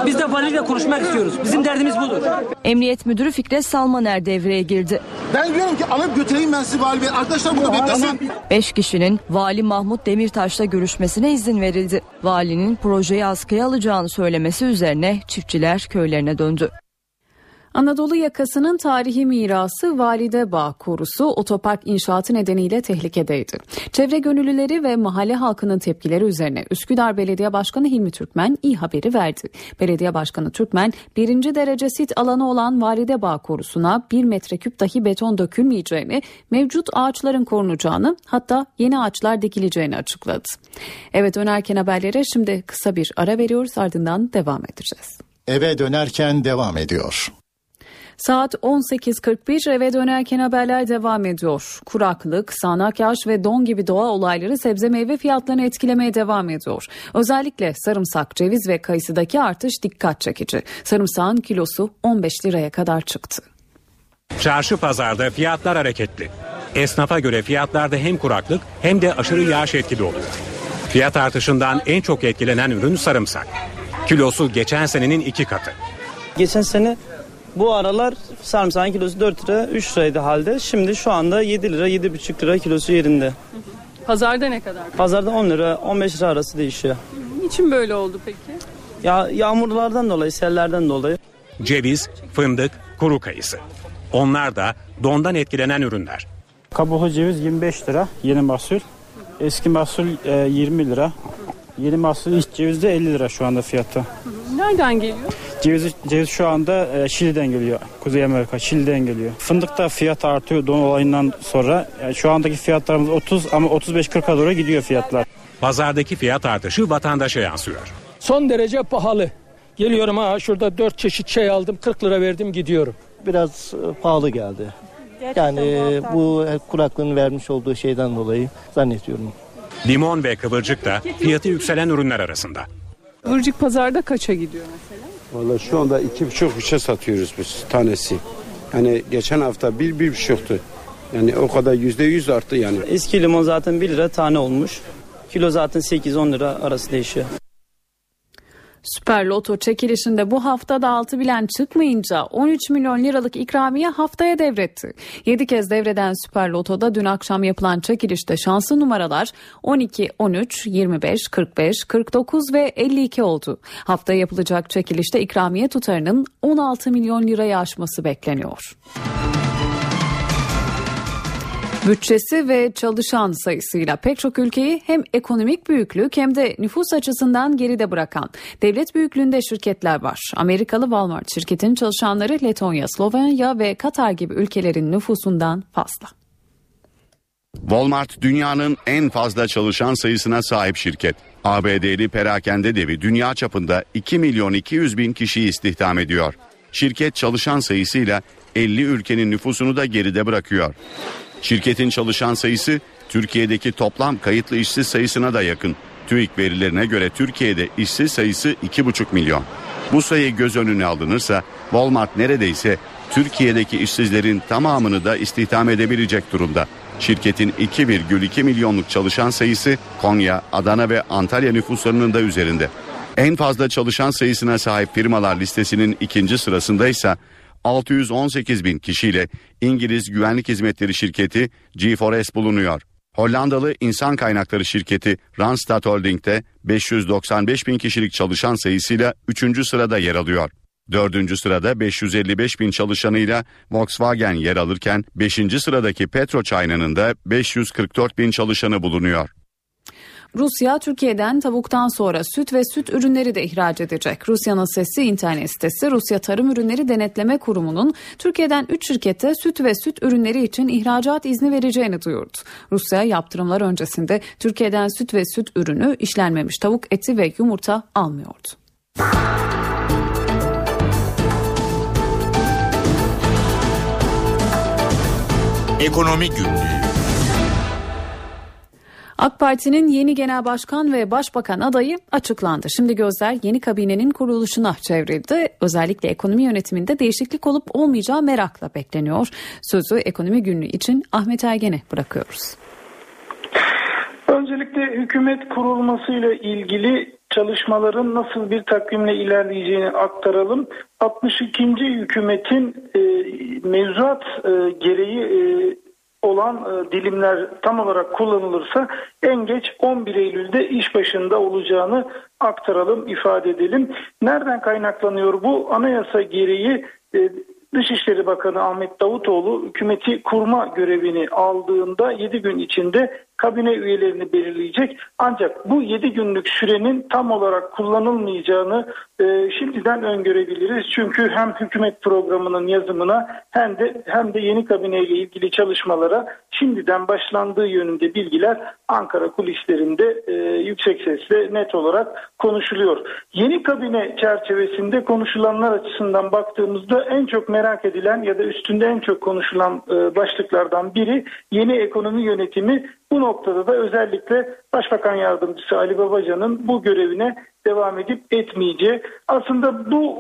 Biz de valiyle konuşmak istiyoruz. Bizim derdimiz budur. Emniyet Müdürü Fikret Salmaner devreye girdi. Ben diyorum ki alıp götüreyim ben sizi vali bey. Arkadaşlar burada beklesin. Beş kişinin Vali Mahmut Demirtaş'la görüşmesine izin verildi. Valinin projeyi askıya alacağını söylemesi üzerine çiftçiler köylerine döndü. Anadolu yakasının tarihi mirası Valide Bağ korusu otopark inşaatı nedeniyle tehlikedeydi. Çevre gönüllüleri ve mahalle halkının tepkileri üzerine Üsküdar Belediye Başkanı Hilmi Türkmen iyi haberi verdi. Belediye Başkanı Türkmen birinci derece sit alanı olan Valide Bağ korusuna bir metreküp dahi beton dökülmeyeceğini, mevcut ağaçların korunacağını hatta yeni ağaçlar dikileceğini açıkladı. Evet dönerken haberlere şimdi kısa bir ara veriyoruz ardından devam edeceğiz. Eve dönerken devam ediyor. Saat 18.41 eve dönerken haberler devam ediyor. Kuraklık, sağanak yağış ve don gibi doğa olayları sebze meyve fiyatlarını etkilemeye devam ediyor. Özellikle sarımsak, ceviz ve kayısıdaki artış dikkat çekici. Sarımsağın kilosu 15 liraya kadar çıktı. Çarşı pazarda fiyatlar hareketli. Esnafa göre fiyatlarda hem kuraklık hem de aşırı yağış etkili oluyor. Fiyat artışından en çok etkilenen ürün sarımsak. Kilosu geçen senenin iki katı. Geçen sene bu aralar sarımsağın kilosu 4 lira 3 liraydı halde. Şimdi şu anda 7 lira 7,5 lira kilosu yerinde. Pazarda ne kadar? Pazarda 10 lira 15 lira arası değişiyor. Niçin böyle oldu peki? Ya yağmurlardan dolayı, sellerden dolayı. Ceviz, fındık, kuru kayısı. Onlar da dondan etkilenen ürünler. Kabuğu ceviz 25 lira yeni mahsul. Eski mahsul e, 20 lira. Yeni mahsul iç ceviz de 50 lira şu anda fiyatı. Nereden geliyor? Ceviz, ceviz şu anda e, Şili'den geliyor. Kuzey Amerika, Şili'den geliyor. Fındık da fiyat artıyor don olayından sonra. Yani şu andaki fiyatlarımız 30 ama 35-40'a doğru gidiyor fiyatlar. Pazardaki fiyat artışı vatandaşa yansıyor. Son derece pahalı. Geliyorum ha şurada 4 çeşit şey aldım 40 lira verdim gidiyorum. Biraz e, pahalı geldi. Yani e, bu kuraklığın vermiş olduğu şeyden dolayı zannediyorum. Limon ve kıvırcık da fiyatı yükselen ürünler arasında. Kıvırcık pazarda kaça gidiyor mesela? Valla şu anda iki buçuk üçe satıyoruz biz tanesi. Yani geçen hafta bir bir buçuktu. Yani o kadar yüzde yüz arttı yani. Eski limon zaten 1 lira tane olmuş. Kilo zaten 8-10 lira arası değişiyor. Süper Loto çekilişinde bu hafta da altı bilen çıkmayınca 13 milyon liralık ikramiye haftaya devretti. 7 kez devreden Süper Loto'da dün akşam yapılan çekilişte şanslı numaralar 12, 13, 25, 45, 49 ve 52 oldu. Haftaya yapılacak çekilişte ikramiye tutarının 16 milyon lirayı aşması bekleniyor. Bütçesi ve çalışan sayısıyla pek çok ülkeyi hem ekonomik büyüklük hem de nüfus açısından geride bırakan devlet büyüklüğünde şirketler var. Amerikalı Walmart şirketin çalışanları Letonya, Slovenya ve Katar gibi ülkelerin nüfusundan fazla. Walmart dünyanın en fazla çalışan sayısına sahip şirket. ABD'li perakende devi dünya çapında 2 milyon 200 bin kişiyi istihdam ediyor. Şirket çalışan sayısıyla 50 ülkenin nüfusunu da geride bırakıyor. Şirketin çalışan sayısı Türkiye'deki toplam kayıtlı işsiz sayısına da yakın. TÜİK verilerine göre Türkiye'de işsiz sayısı 2,5 milyon. Bu sayı göz önüne alınırsa Walmart neredeyse Türkiye'deki işsizlerin tamamını da istihdam edebilecek durumda. Şirketin 2,2 milyonluk çalışan sayısı Konya, Adana ve Antalya nüfuslarının da üzerinde. En fazla çalışan sayısına sahip firmalar listesinin ikinci sırasında ise 618 bin kişiyle İngiliz güvenlik hizmetleri şirketi G4S bulunuyor. Hollandalı insan kaynakları şirketi Randstad Holding'de 595 bin kişilik çalışan sayısıyla 3. sırada yer alıyor. 4. sırada 555 bin çalışanıyla Volkswagen yer alırken 5. sıradaki PetroChina'nın da 544 bin çalışanı bulunuyor. Rusya Türkiye'den tavuktan sonra süt ve süt ürünleri de ihraç edecek. Rusya'nın sesi internet sitesi Rusya Tarım Ürünleri Denetleme Kurumu'nun Türkiye'den 3 şirkete süt ve süt ürünleri için ihracat izni vereceğini duyurdu. Rusya yaptırımlar öncesinde Türkiye'den süt ve süt ürünü, işlenmemiş tavuk eti ve yumurta almıyordu. Ekonomi Günlüğü AK Parti'nin yeni genel başkan ve başbakan adayı açıklandı. Şimdi gözler yeni kabinenin kuruluşuna çevrildi. Özellikle ekonomi yönetiminde değişiklik olup olmayacağı merakla bekleniyor. Sözü ekonomi günlüğü için Ahmet Ergen'e bırakıyoruz. Öncelikle hükümet kurulmasıyla ilgili çalışmaların nasıl bir takvimle ilerleyeceğini aktaralım. 62. hükümetin e, mevzuat e, gereği e, olan e, dilimler tam olarak kullanılırsa en geç 11 Eylül'de iş başında olacağını aktaralım, ifade edelim. Nereden kaynaklanıyor bu? Anayasa gereği e, Dışişleri Bakanı Ahmet Davutoğlu hükümeti kurma görevini aldığında 7 gün içinde kabine üyelerini belirleyecek. Ancak bu 7 günlük sürenin tam olarak kullanılmayacağını e, şimdiden öngörebiliriz. Çünkü hem hükümet programının yazımına hem de hem de yeni kabineyle ilgili çalışmalara şimdiden başlandığı yönünde bilgiler Ankara kulislerinde e, yüksek sesle net olarak konuşuluyor. Yeni kabine çerçevesinde konuşulanlar açısından baktığımızda en çok merak edilen ya da üstünde en çok konuşulan e, başlıklardan biri yeni ekonomi yönetimi bu noktada da özellikle Başbakan Yardımcısı Ali Babacan'ın bu görevine devam edip etmeyeceği. Aslında bu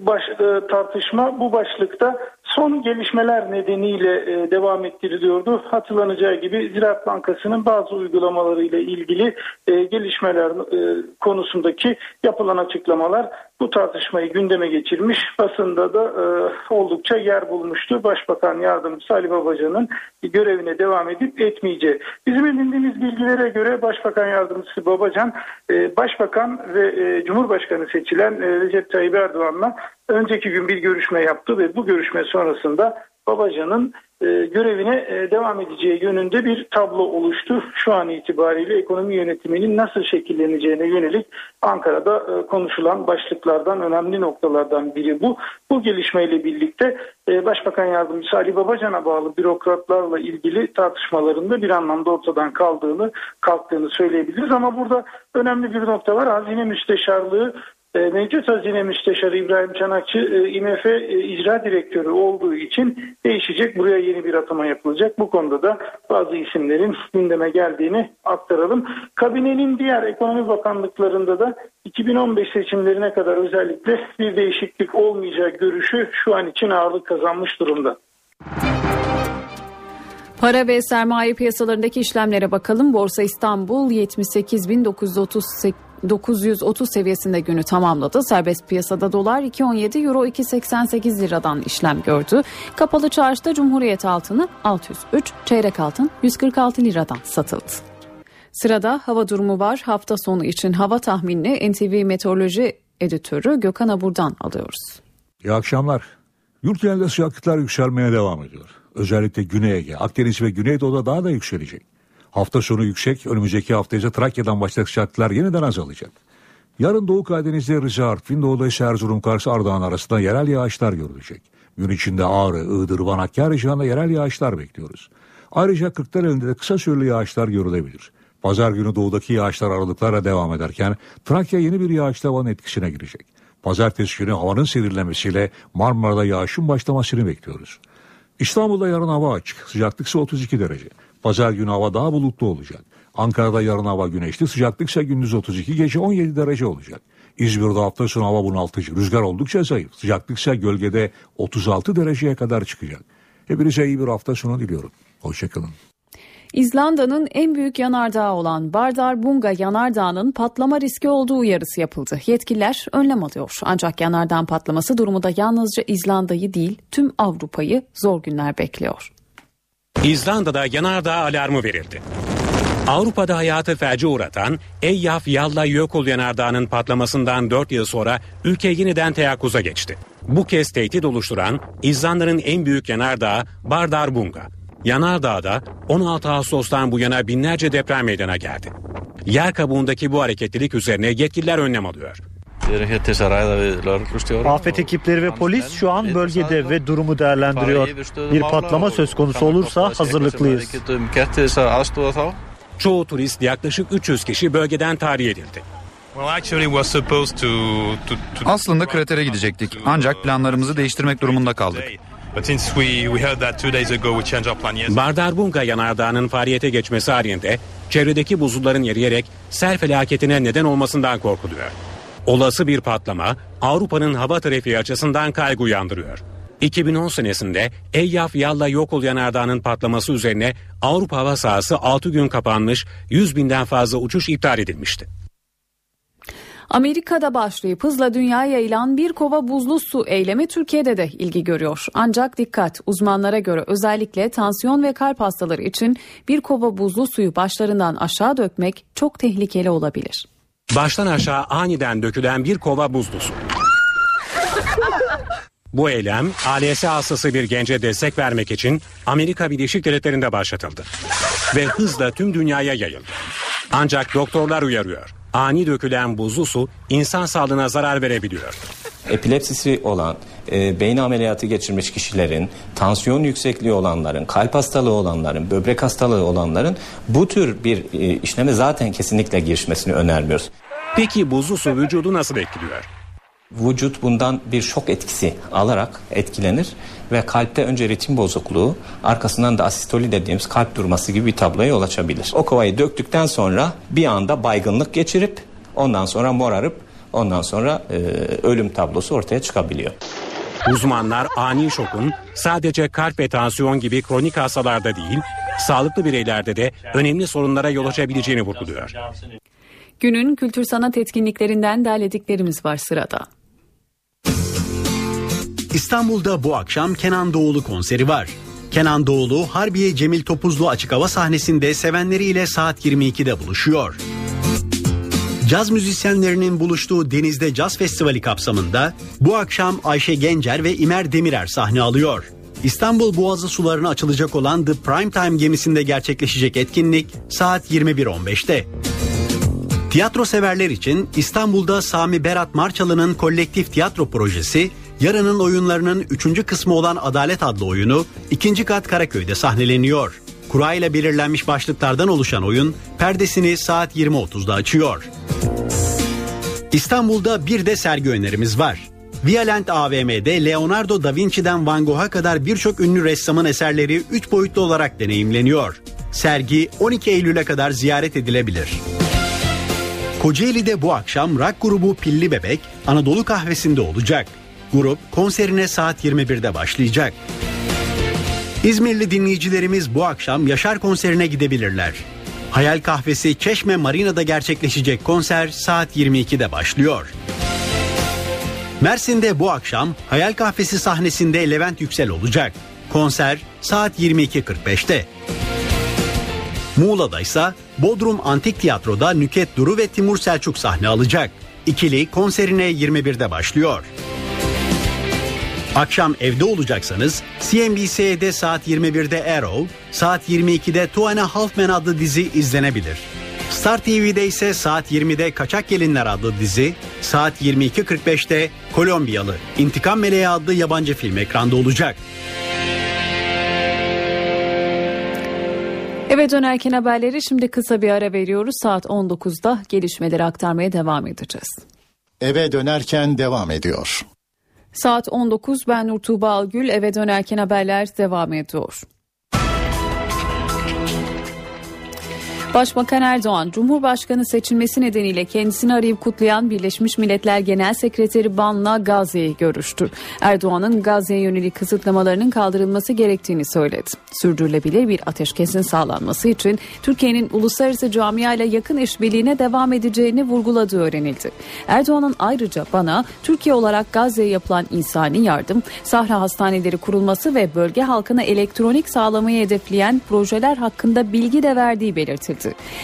baş, e, tartışma bu başlıkta son gelişmeler nedeniyle e, devam ettiriliyordu. Hatırlanacağı gibi Ziraat Bankası'nın bazı uygulamalarıyla ilgili e, gelişmeler konusundaki yapılan açıklamalar bu tartışmayı gündeme geçirmiş. Basında da oldukça yer bulmuştu. Başbakan Yardımcısı Ali Babacan'ın görevine devam edip etmeyeceği. Bizim edindiğimiz bilgilere göre Başbakan Yardımcısı Babacan, Başbakan ve e, Cumhurbaşkanı seçilen e, Recep Tayyip Erdoğan'la önceki gün bir görüşme yaptı ve bu görüşme sonrasında Babacan'ın e, görevine e, devam edeceği yönünde bir tablo oluştu. Şu an itibariyle ekonomi yönetiminin nasıl şekilleneceğine yönelik Ankara'da e, konuşulan başlıklardan önemli noktalardan biri bu. Bu gelişmeyle birlikte e, Başbakan Yardımcısı Ali Babacan'a bağlı bürokratlarla ilgili tartışmalarında bir anlamda ortadan kaldığını kalktığını söyleyebiliriz ama burada önemli bir nokta var. Hazine Müsteşarlığı mevcut Hazine Müsteşarı İbrahim Çanakçı e, IMF e, icra direktörü olduğu için değişecek. Buraya yeni bir atama yapılacak. Bu konuda da bazı isimlerin gündeme geldiğini aktaralım. Kabinenin diğer ekonomi bakanlıklarında da 2015 seçimlerine kadar özellikle bir değişiklik olmayacağı görüşü şu an için ağırlık kazanmış durumda. Para ve sermaye piyasalarındaki işlemlere bakalım. Borsa İstanbul 78.938 930 seviyesinde günü tamamladı. Serbest piyasada dolar 2.17 euro 2.88 liradan işlem gördü. Kapalı çarşıda Cumhuriyet altını 603 çeyrek altın 146 liradan satıldı. Sırada hava durumu var. Hafta sonu için hava tahminini NTV Meteoroloji Editörü Gökhan Abur'dan alıyoruz. İyi akşamlar. Yurt genelinde sıcaklıklar yükselmeye devam ediyor. Özellikle Güney Ege, Akdeniz ve Güneydoğu'da daha da yükselecek. Hafta sonu yüksek, önümüzdeki hafta ise Trakya'dan başlayan sıcaklıklar yeniden azalacak. Yarın Doğu Karadeniz'de Rize, Artvin, Doğu'da ise Erzurum, Kars, Ardahan arasında yerel yağışlar görülecek. Gün içinde Ağrı, Iğdır, Van, Hakkari civarında yerel yağışlar bekliyoruz. Ayrıca Kırklareli'nde de kısa süreli yağışlar görülebilir. Pazar günü doğudaki yağışlar aralıklarla devam ederken Trakya yeni bir yağışlı havanın etkisine girecek. Pazartesi günü havanın serinlemesiyle Marmara'da yağışın başlamasını bekliyoruz. İstanbul'da yarın hava açık. Sıcaklık ise 32 derece. Pazar günü hava daha bulutlu olacak. Ankara'da yarın hava güneşli. Sıcaklık ise gündüz 32, gece 17 derece olacak. İzmir'de hafta sonu hava bunaltıcı. Rüzgar oldukça zayıf. Sıcaklık ise gölgede 36 dereceye kadar çıkacak. Hepinize iyi bir hafta sonu diliyorum. Hoşçakalın. İzlanda'nın en büyük yanardağı olan Bardarbunga yanardağının patlama riski olduğu uyarısı yapıldı. Yetkililer önlem alıyor. Ancak yanardağın patlaması durumu da yalnızca İzlanda'yı değil tüm Avrupa'yı zor günler bekliyor. İzlanda'da yanardağ alarmı verildi. Avrupa'da hayatı felce uğratan Eyjaf Yalla Jökull yanardağının patlamasından 4 yıl sonra ülke yeniden teyakkuza geçti. Bu kez tehdit oluşturan İzlanda'nın en büyük yanardağı Bardarbunga. Yanardağ'da 16 Ağustos'tan bu yana binlerce deprem meydana geldi. Yer kabuğundaki bu hareketlilik üzerine yetkililer önlem alıyor. Afet ekipleri ve polis şu an bölgede ve durumu değerlendiriyor. Bir patlama söz konusu olursa hazırlıklıyız. Çoğu turist yaklaşık 300 kişi bölgeden tahliye edildi. Aslında kratere gidecektik ancak planlarımızı değiştirmek durumunda kaldık. Bardarbunga yanardağının faaliyete geçmesi halinde çevredeki buzulların eriyerek sel felaketine neden olmasından korkuluyor. Olası bir patlama Avrupa'nın hava trafiği açısından kaygı uyandırıyor. 2010 senesinde Eyjaf Yalla Yokul yanardağının patlaması üzerine Avrupa hava sahası 6 gün kapanmış 100 binden fazla uçuş iptal edilmişti. Amerika'da başlayıp hızla dünyaya yayılan bir kova buzlu su eylemi Türkiye'de de ilgi görüyor. Ancak dikkat uzmanlara göre özellikle tansiyon ve kalp hastaları için bir kova buzlu suyu başlarından aşağı dökmek çok tehlikeli olabilir. Baştan aşağı aniden dökülen bir kova buzlu su. Bu eylem ALS hastası bir gence destek vermek için Amerika Birleşik Devletleri'nde başlatıldı. Ve hızla tüm dünyaya yayıldı. Ancak doktorlar uyarıyor. Ani dökülen buzlu su insan sağlığına zarar verebiliyor. Epilepsisi olan, e, beyin ameliyatı geçirmiş kişilerin, tansiyon yüksekliği olanların, kalp hastalığı olanların, böbrek hastalığı olanların bu tür bir e, işleme zaten kesinlikle girişmesini önermiyoruz. Peki buzlu su vücudu nasıl etkiliyor? Vücut bundan bir şok etkisi alarak etkilenir ve kalpte önce ritim bozukluğu arkasından da asistoli dediğimiz kalp durması gibi bir tabloya yol açabilir. O kovayı döktükten sonra bir anda baygınlık geçirip ondan sonra morarıp ondan sonra e, ölüm tablosu ortaya çıkabiliyor. Uzmanlar ani şokun sadece kalp ve tansiyon gibi kronik hastalarda değil, sağlıklı bireylerde de önemli sorunlara yol açabileceğini vurguluyor. Günün kültür sanat etkinliklerinden derlediklerimiz var sırada. İstanbul'da bu akşam Kenan Doğulu konseri var. Kenan Doğulu Harbiye Cemil Topuzlu açık hava sahnesinde sevenleriyle saat 22'de buluşuyor. Caz müzisyenlerinin buluştuğu Denizde Caz Festivali kapsamında bu akşam Ayşe Gencer ve İmer Demirer sahne alıyor. İstanbul Boğazı sularına açılacak olan The Prime Time gemisinde gerçekleşecek etkinlik saat 21.15'te. Tiyatro severler için İstanbul'da Sami Berat Marçalı'nın kolektif tiyatro projesi Yarının oyunlarının üçüncü kısmı olan Adalet adlı oyunu ikinci kat Karaköy'de sahneleniyor. Kura ile belirlenmiş başlıklardan oluşan oyun perdesini saat 20.30'da açıyor. İstanbul'da bir de sergi önerimiz var. Violent AVM'de Leonardo da Vinci'den Van Gogh'a kadar birçok ünlü ressamın eserleri 3 boyutlu olarak deneyimleniyor. Sergi 12 Eylül'e kadar ziyaret edilebilir. Kocaeli'de bu akşam rock grubu Pilli Bebek Anadolu kahvesinde olacak. Grup konserine saat 21'de başlayacak. İzmirli dinleyicilerimiz bu akşam Yaşar konserine gidebilirler. Hayal Kahvesi Çeşme Marina'da gerçekleşecek konser saat 22'de başlıyor. Mersin'de bu akşam Hayal Kahvesi sahnesinde Levent Yüksel olacak. Konser saat 22.45'te. Muğla'da ise Bodrum Antik Tiyatro'da Nüket Duru ve Timur Selçuk sahne alacak. İkili konserine 21'de başlıyor. Akşam evde olacaksanız CNBC'de saat 21'de Arrow, saat 22'de Two and a Half Men adlı dizi izlenebilir. Star TV'de ise saat 20'de Kaçak Gelinler adlı dizi, saat 22.45'te Kolombiyalı İntikam Meleği adlı yabancı film ekranda olacak. Eve dönerken haberleri şimdi kısa bir ara veriyoruz. Saat 19'da gelişmeleri aktarmaya devam edeceğiz. Eve dönerken devam ediyor. Saat 19 ben Nur Tuğba Algül eve dönerken haberler devam ediyor. Başbakan Erdoğan, Cumhurbaşkanı seçilmesi nedeniyle kendisini arayıp kutlayan Birleşmiş Milletler Genel Sekreteri Ban'la Gazze'yi görüştü. Erdoğan'ın Gazze'ye yönelik kısıtlamalarının kaldırılması gerektiğini söyledi. Sürdürülebilir bir ateşkesin sağlanması için Türkiye'nin uluslararası camia ile yakın işbirliğine devam edeceğini vurguladığı öğrenildi. Erdoğan'ın ayrıca bana Türkiye olarak Gazze'ye yapılan insani yardım, sahra hastaneleri kurulması ve bölge halkına elektronik sağlamayı hedefleyen projeler hakkında bilgi de verdiği belirtildi.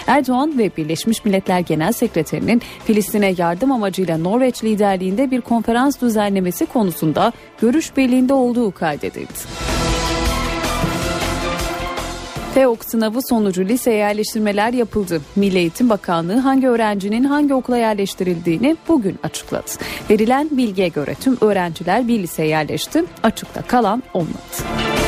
Erdoğan ve Birleşmiş Milletler Genel Sekreterinin Filistin'e yardım amacıyla Norveç liderliğinde bir konferans düzenlemesi konusunda görüş birliğinde olduğu kaydedildi. TEOK sınavı sonucu lise yerleştirmeler yapıldı. Milli Eğitim Bakanlığı hangi öğrencinin hangi okula yerleştirildiğini bugün açıkladı. Verilen bilgiye göre tüm öğrenciler bir liseye yerleşti. Açıkta kalan olmadı.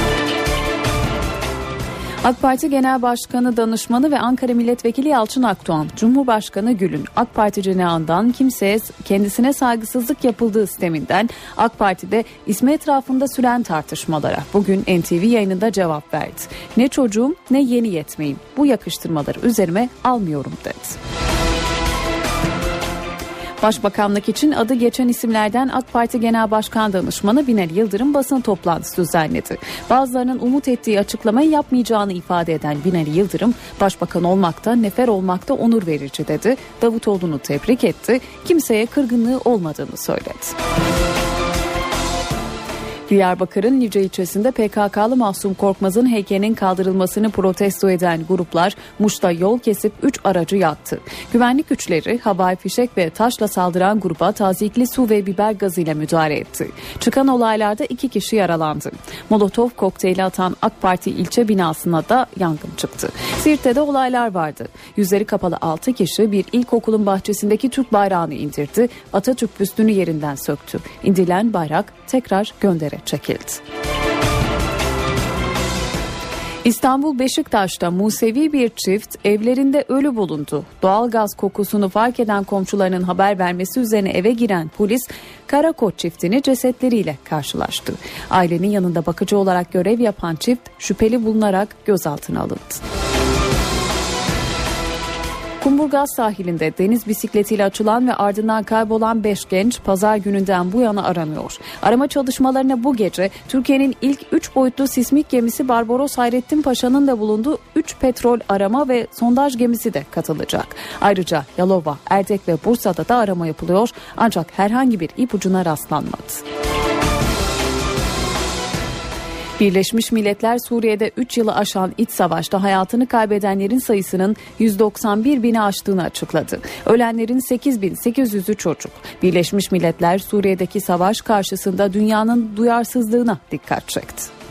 AK Parti Genel Başkanı Danışmanı ve Ankara Milletvekili Yalçın Akdoğan, Cumhurbaşkanı Gül'ün AK Parti cenahından kimseye kendisine saygısızlık yapıldığı sisteminden AK Parti'de ismi etrafında süren tartışmalara bugün NTV yayınında cevap verdi. Ne çocuğum ne yeni yetmeyim bu yakıştırmaları üzerime almıyorum dedi. Başbakanlık için adı geçen isimlerden AK Parti Genel Başkan Danışmanı Binali Yıldırım basın toplantısı düzenledi. Bazılarının umut ettiği açıklamayı yapmayacağını ifade eden Binali Yıldırım, Başbakan olmakta, nefer olmakta onur verici dedi. Davutoğlu'nu tebrik etti. Kimseye kırgınlığı olmadığını söyledi. Diyarbakır'ın Nice ilçesinde PKK'lı Mahsum Korkmaz'ın heykelinin kaldırılmasını protesto eden gruplar Muş'ta yol kesip 3 aracı yaktı. Güvenlik güçleri havai fişek ve taşla saldıran gruba tazikli su ve biber gazıyla müdahale etti. Çıkan olaylarda 2 kişi yaralandı. Molotov kokteyli atan AK Parti ilçe binasına da yangın çıktı. Siirt'te de olaylar vardı. Yüzleri kapalı 6 kişi bir ilkokulun bahçesindeki Türk bayrağını indirdi. Atatürk büstünü yerinden söktü. İndirilen bayrak tekrar göndere çekildi. İstanbul Beşiktaş'ta Musevi bir çift evlerinde ölü bulundu. Doğalgaz kokusunu fark eden komşularının haber vermesi üzerine eve giren polis Karakoç çiftini cesetleriyle karşılaştı. Ailenin yanında bakıcı olarak görev yapan çift şüpheli bulunarak gözaltına alındı. Kumburgaz sahilinde deniz bisikletiyle açılan ve ardından kaybolan 5 genç pazar gününden bu yana aranıyor. Arama çalışmalarına bu gece Türkiye'nin ilk 3 boyutlu sismik gemisi Barbaros Hayrettin Paşa'nın da bulunduğu 3 petrol arama ve sondaj gemisi de katılacak. Ayrıca Yalova, Erdek ve Bursa'da da arama yapılıyor ancak herhangi bir ipucuna rastlanmadı. Birleşmiş Milletler Suriye'de 3 yılı aşan iç savaşta hayatını kaybedenlerin sayısının 191 bini aştığını açıkladı. Ölenlerin 8800'ü çocuk. Birleşmiş Milletler Suriye'deki savaş karşısında dünyanın duyarsızlığına dikkat çekti.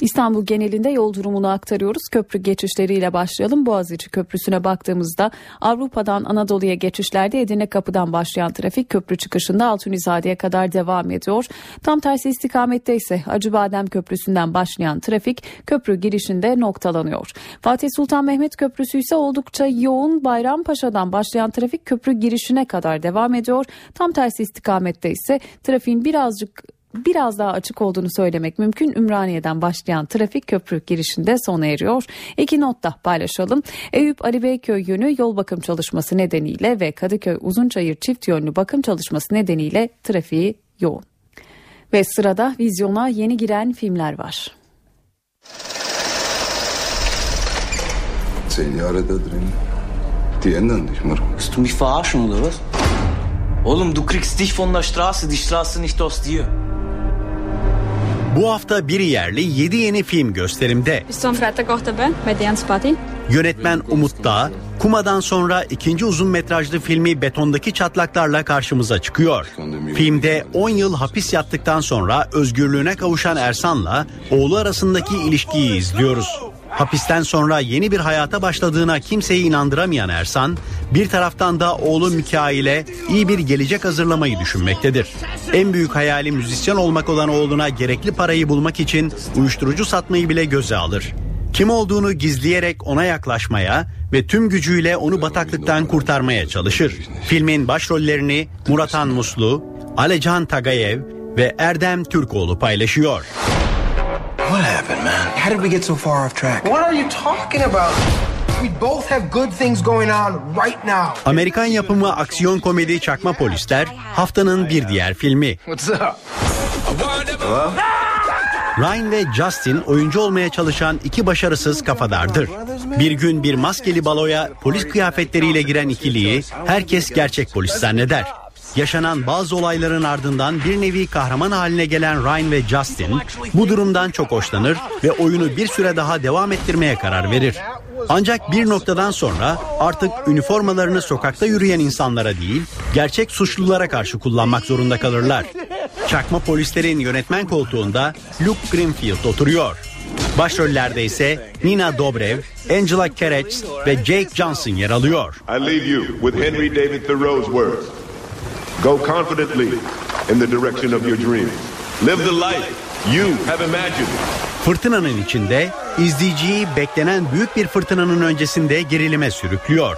İstanbul genelinde yol durumunu aktarıyoruz. Köprü geçişleriyle başlayalım. Boğaziçi Köprüsü'ne baktığımızda Avrupa'dan Anadolu'ya geçişlerde Edirne Kapı'dan başlayan trafik köprü çıkışında Altunizade'ye kadar devam ediyor. Tam tersi istikamette ise Acıbadem Köprüsü'nden başlayan trafik köprü girişinde noktalanıyor. Fatih Sultan Mehmet Köprüsü ise oldukça yoğun Bayrampaşa'dan başlayan trafik köprü girişine kadar devam ediyor. Tam tersi istikamette ise trafiğin birazcık biraz daha açık olduğunu söylemek mümkün. Ümraniye'den başlayan trafik köprü girişinde sona eriyor. İki not da paylaşalım. Eyüp Ali Beyköy yönü yol bakım çalışması nedeniyle ve Kadıköy Uzunçayır çift yönlü bakım çalışması nedeniyle trafiği yoğun. Ve sırada vizyona yeni giren filmler var. Zehn Jahre da drin. Die ändern dich, Marco. Willst du mich verarschen oder was? Oğlum du kriegst dich von der Straße, die Straße nicht aus dir. Bu hafta bir yerli 7 yeni film gösterimde. Yönetmen Umut Dağ, Kuma'dan sonra ikinci uzun metrajlı filmi Betondaki Çatlaklarla karşımıza çıkıyor. Filmde 10 yıl hapis yattıktan sonra özgürlüğüne kavuşan Ersan'la oğlu arasındaki ilişkiyi izliyoruz. Hapisten sonra yeni bir hayata başladığına kimseyi inandıramayan Ersan, bir taraftan da oğlu Mikail'e iyi bir gelecek hazırlamayı düşünmektedir. En büyük hayali müzisyen olmak olan oğluna gerekli parayı bulmak için uyuşturucu satmayı bile göze alır. Kim olduğunu gizleyerek ona yaklaşmaya ve tüm gücüyle onu bataklıktan kurtarmaya çalışır. Filmin başrollerini Muratan Muslu, Alecan Tagayev ve Erdem Türkoğlu paylaşıyor. What happened, man? How did we get so far off track? What are you talking about? We both have good things going on right now. Amerikan yapımı aksiyon komedi Çakma Polisler haftanın bir diğer filmi. What's up? Ryan ve Justin oyuncu olmaya çalışan iki başarısız kafadardır. Bir gün bir maskeli baloya polis kıyafetleriyle giren ikiliyi herkes gerçek polis zanneder. Yaşanan bazı olayların ardından bir nevi kahraman haline gelen Ryan ve Justin bu durumdan çok hoşlanır ve oyunu bir süre daha devam ettirmeye karar verir. Ancak bir noktadan sonra artık üniformalarını sokakta yürüyen insanlara değil, gerçek suçlulara karşı kullanmak zorunda kalırlar. Çakma polislerin yönetmen koltuğunda Luke Greenfield oturuyor. Başrollerde ise Nina Dobrev, Angela Kerets ve Jake Johnson yer alıyor. I leave you with Henry David Thoreau's words. Go confidently in the direction of your dreams. Live the life you have imagined. Fırtınanın içinde izleyiciyi beklenen büyük bir fırtınanın öncesinde gerilime sürüklüyor.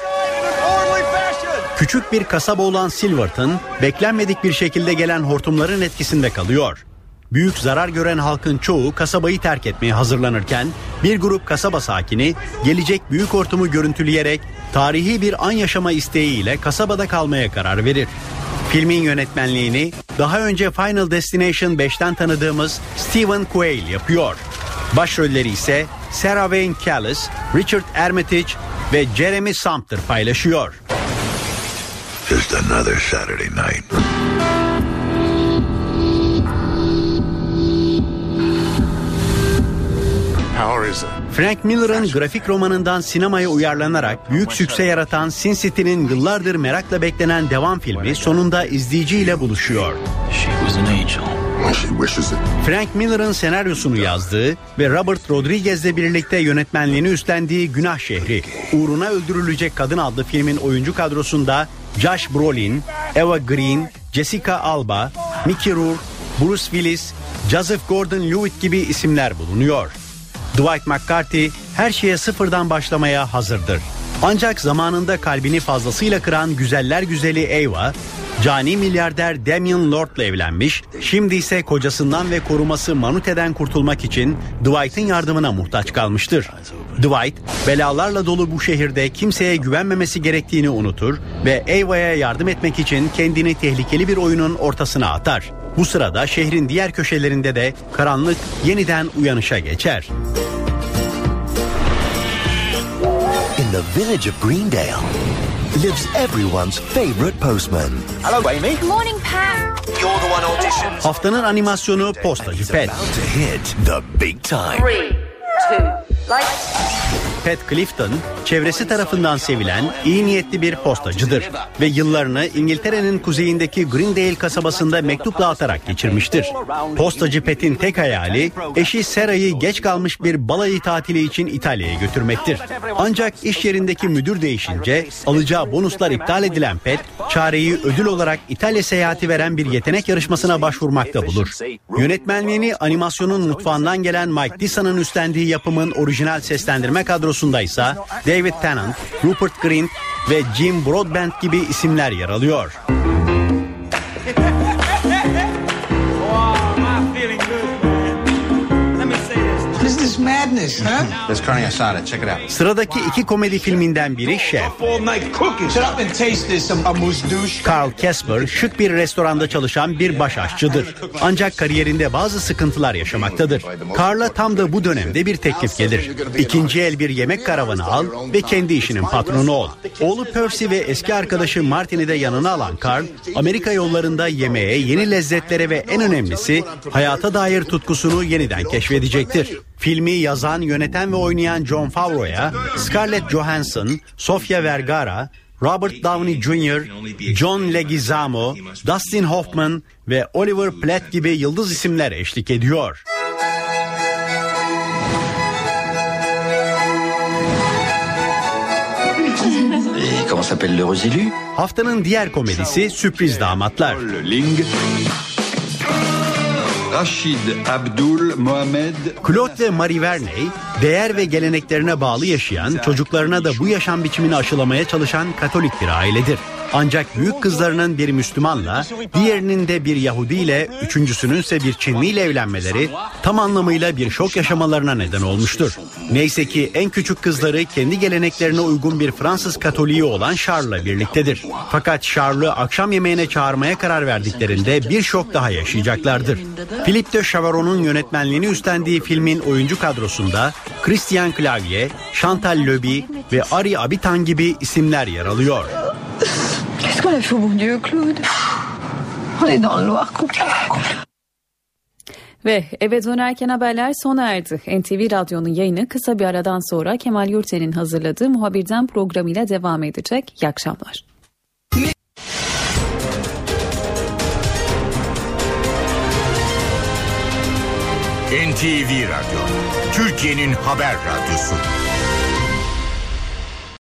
Küçük bir kasaba olan Silverton, beklenmedik bir şekilde gelen hortumların etkisinde kalıyor. Büyük zarar gören halkın çoğu kasabayı terk etmeye hazırlanırken bir grup kasaba sakini gelecek büyük hortumu görüntüleyerek tarihi bir an yaşama isteğiyle kasabada kalmaya karar verir. Filmin yönetmenliğini daha önce Final Destination 5'ten tanıdığımız Stephen Quayle yapıyor. Başrolleri ise Sarah Wayne Callis, Richard Armitage ve Jeremy Sumpter paylaşıyor. Just another Saturday night. How is it? Frank Miller'ın grafik romanından sinemaya uyarlanarak büyük sükse yaratan Sin City'nin yıllardır merakla beklenen devam filmi sonunda izleyiciyle buluşuyor. Frank Miller'ın senaryosunu yazdığı ve Robert Rodriguez'le birlikte yönetmenliğini üstlendiği Günah Şehri, Uğruna Öldürülecek Kadın adlı filmin oyuncu kadrosunda Josh Brolin, Eva Green, Jessica Alba, Mickey Rourke, Bruce Willis, Joseph Gordon-Levitt gibi isimler bulunuyor. Dwight McCarthy her şeye sıfırdan başlamaya hazırdır. Ancak zamanında kalbini fazlasıyla kıran güzeller güzeli Ava, cani milyarder Damien Lord'la evlenmiş, şimdi ise kocasından ve koruması Manute'den kurtulmak için Dwight'ın yardımına muhtaç kalmıştır. Dwight, belalarla dolu bu şehirde kimseye güvenmemesi gerektiğini unutur ve Ava'ya yardım etmek için kendini tehlikeli bir oyunun ortasına atar. Bu sırada şehrin diğer köşelerinde de karanlık yeniden uyanışa geçer. In the village of Greendale lives everyone's favorite postman. Hello, Amy. Good morning, Pat. You're the one auditioned. Haftanın animasyonu Postacı Pet. To hit the big time. Three, two, lights. Pat Clifton, çevresi tarafından sevilen iyi niyetli bir postacıdır ve yıllarını İngiltere'nin kuzeyindeki Greendale kasabasında mektup dağıtarak geçirmiştir. Postacı Pat'in tek hayali eşi Sarah'yı geç kalmış bir balayı tatili için İtalya'ya götürmektir. Ancak iş yerindeki müdür değişince alacağı bonuslar iptal edilen Pat, çareyi ödül olarak İtalya seyahati veren bir yetenek yarışmasına başvurmakta bulur. Yönetmenliğini animasyonun mutfağından gelen Mike Disson'ın üstlendiği yapımın orijinal seslendirme kadrosunda ise David Tennant, Rupert Grint ve Jim Broadbent gibi isimler yer alıyor. This huh? There's carne asada. Check it out. Sıradaki iki komedi filminden biri Chef. All night cooking. Shut up and taste this, amuse-douche. Carl Casper şık bir restoranda çalışan bir baş aşçıdır. Ancak kariyerinde bazı sıkıntılar yaşamaktadır. Carl'a tam da bu dönemde bir teklif gelir. İkinci el bir yemek karavanı al ve kendi işinin patronu ol. Oğlu Percy ve eski arkadaşı Martin'i de yanına alan Carl, Amerika yollarında yemeğe, yeni lezzetlere ve en önemlisi hayata dair tutkusunu yeniden keşfedecektir. Filmi yazan, yöneten ve oynayan John Favreau'ya Scarlett Johansson, Sofia Vergara, Robert Downey Jr., John Leguizamo, Dustin Hoffman ve Oliver Platt gibi yıldız isimler eşlik ediyor. Haftanın diğer komedisi Sürpriz Damatlar. Ling. Rachid Abdul Mohamed. Claude ve Marie Verney, değer ve geleneklerine bağlı yaşayan, çocuklarına da bu yaşam biçimini aşılamaya çalışan Katolik bir ailedir. Ancak büyük kızlarının bir Müslümanla, diğerinin de bir Yahudi ile, üçüncüsünün ise bir Çinli ile evlenmeleri tam anlamıyla bir şok yaşamalarına neden olmuştur. Neyse ki en küçük kızları kendi geleneklerine uygun bir Fransız Katoliği olan Charles'la birliktedir. Fakat Charles'ı akşam yemeğine çağırmaya karar verdiklerinde bir şok daha yaşayacaklardır. Philippe de Chavarot'un yönetmenliğini üstlendiği filmin oyuncu kadrosunda Christian Clavier, Chantal Leby ve Ari Abitan gibi isimler yer alıyor. Qu'est-ce qu'on a fait au bon Dieu, Claude On est dans le noir complet. Ve eve dönerken haberler sona erdi. NTV Radyo'nun yayını kısa bir aradan sonra Kemal Yurten'in hazırladığı muhabirden programıyla devam edecek. İyi akşamlar. NTV Radyo, Türkiye'nin haber radyosu.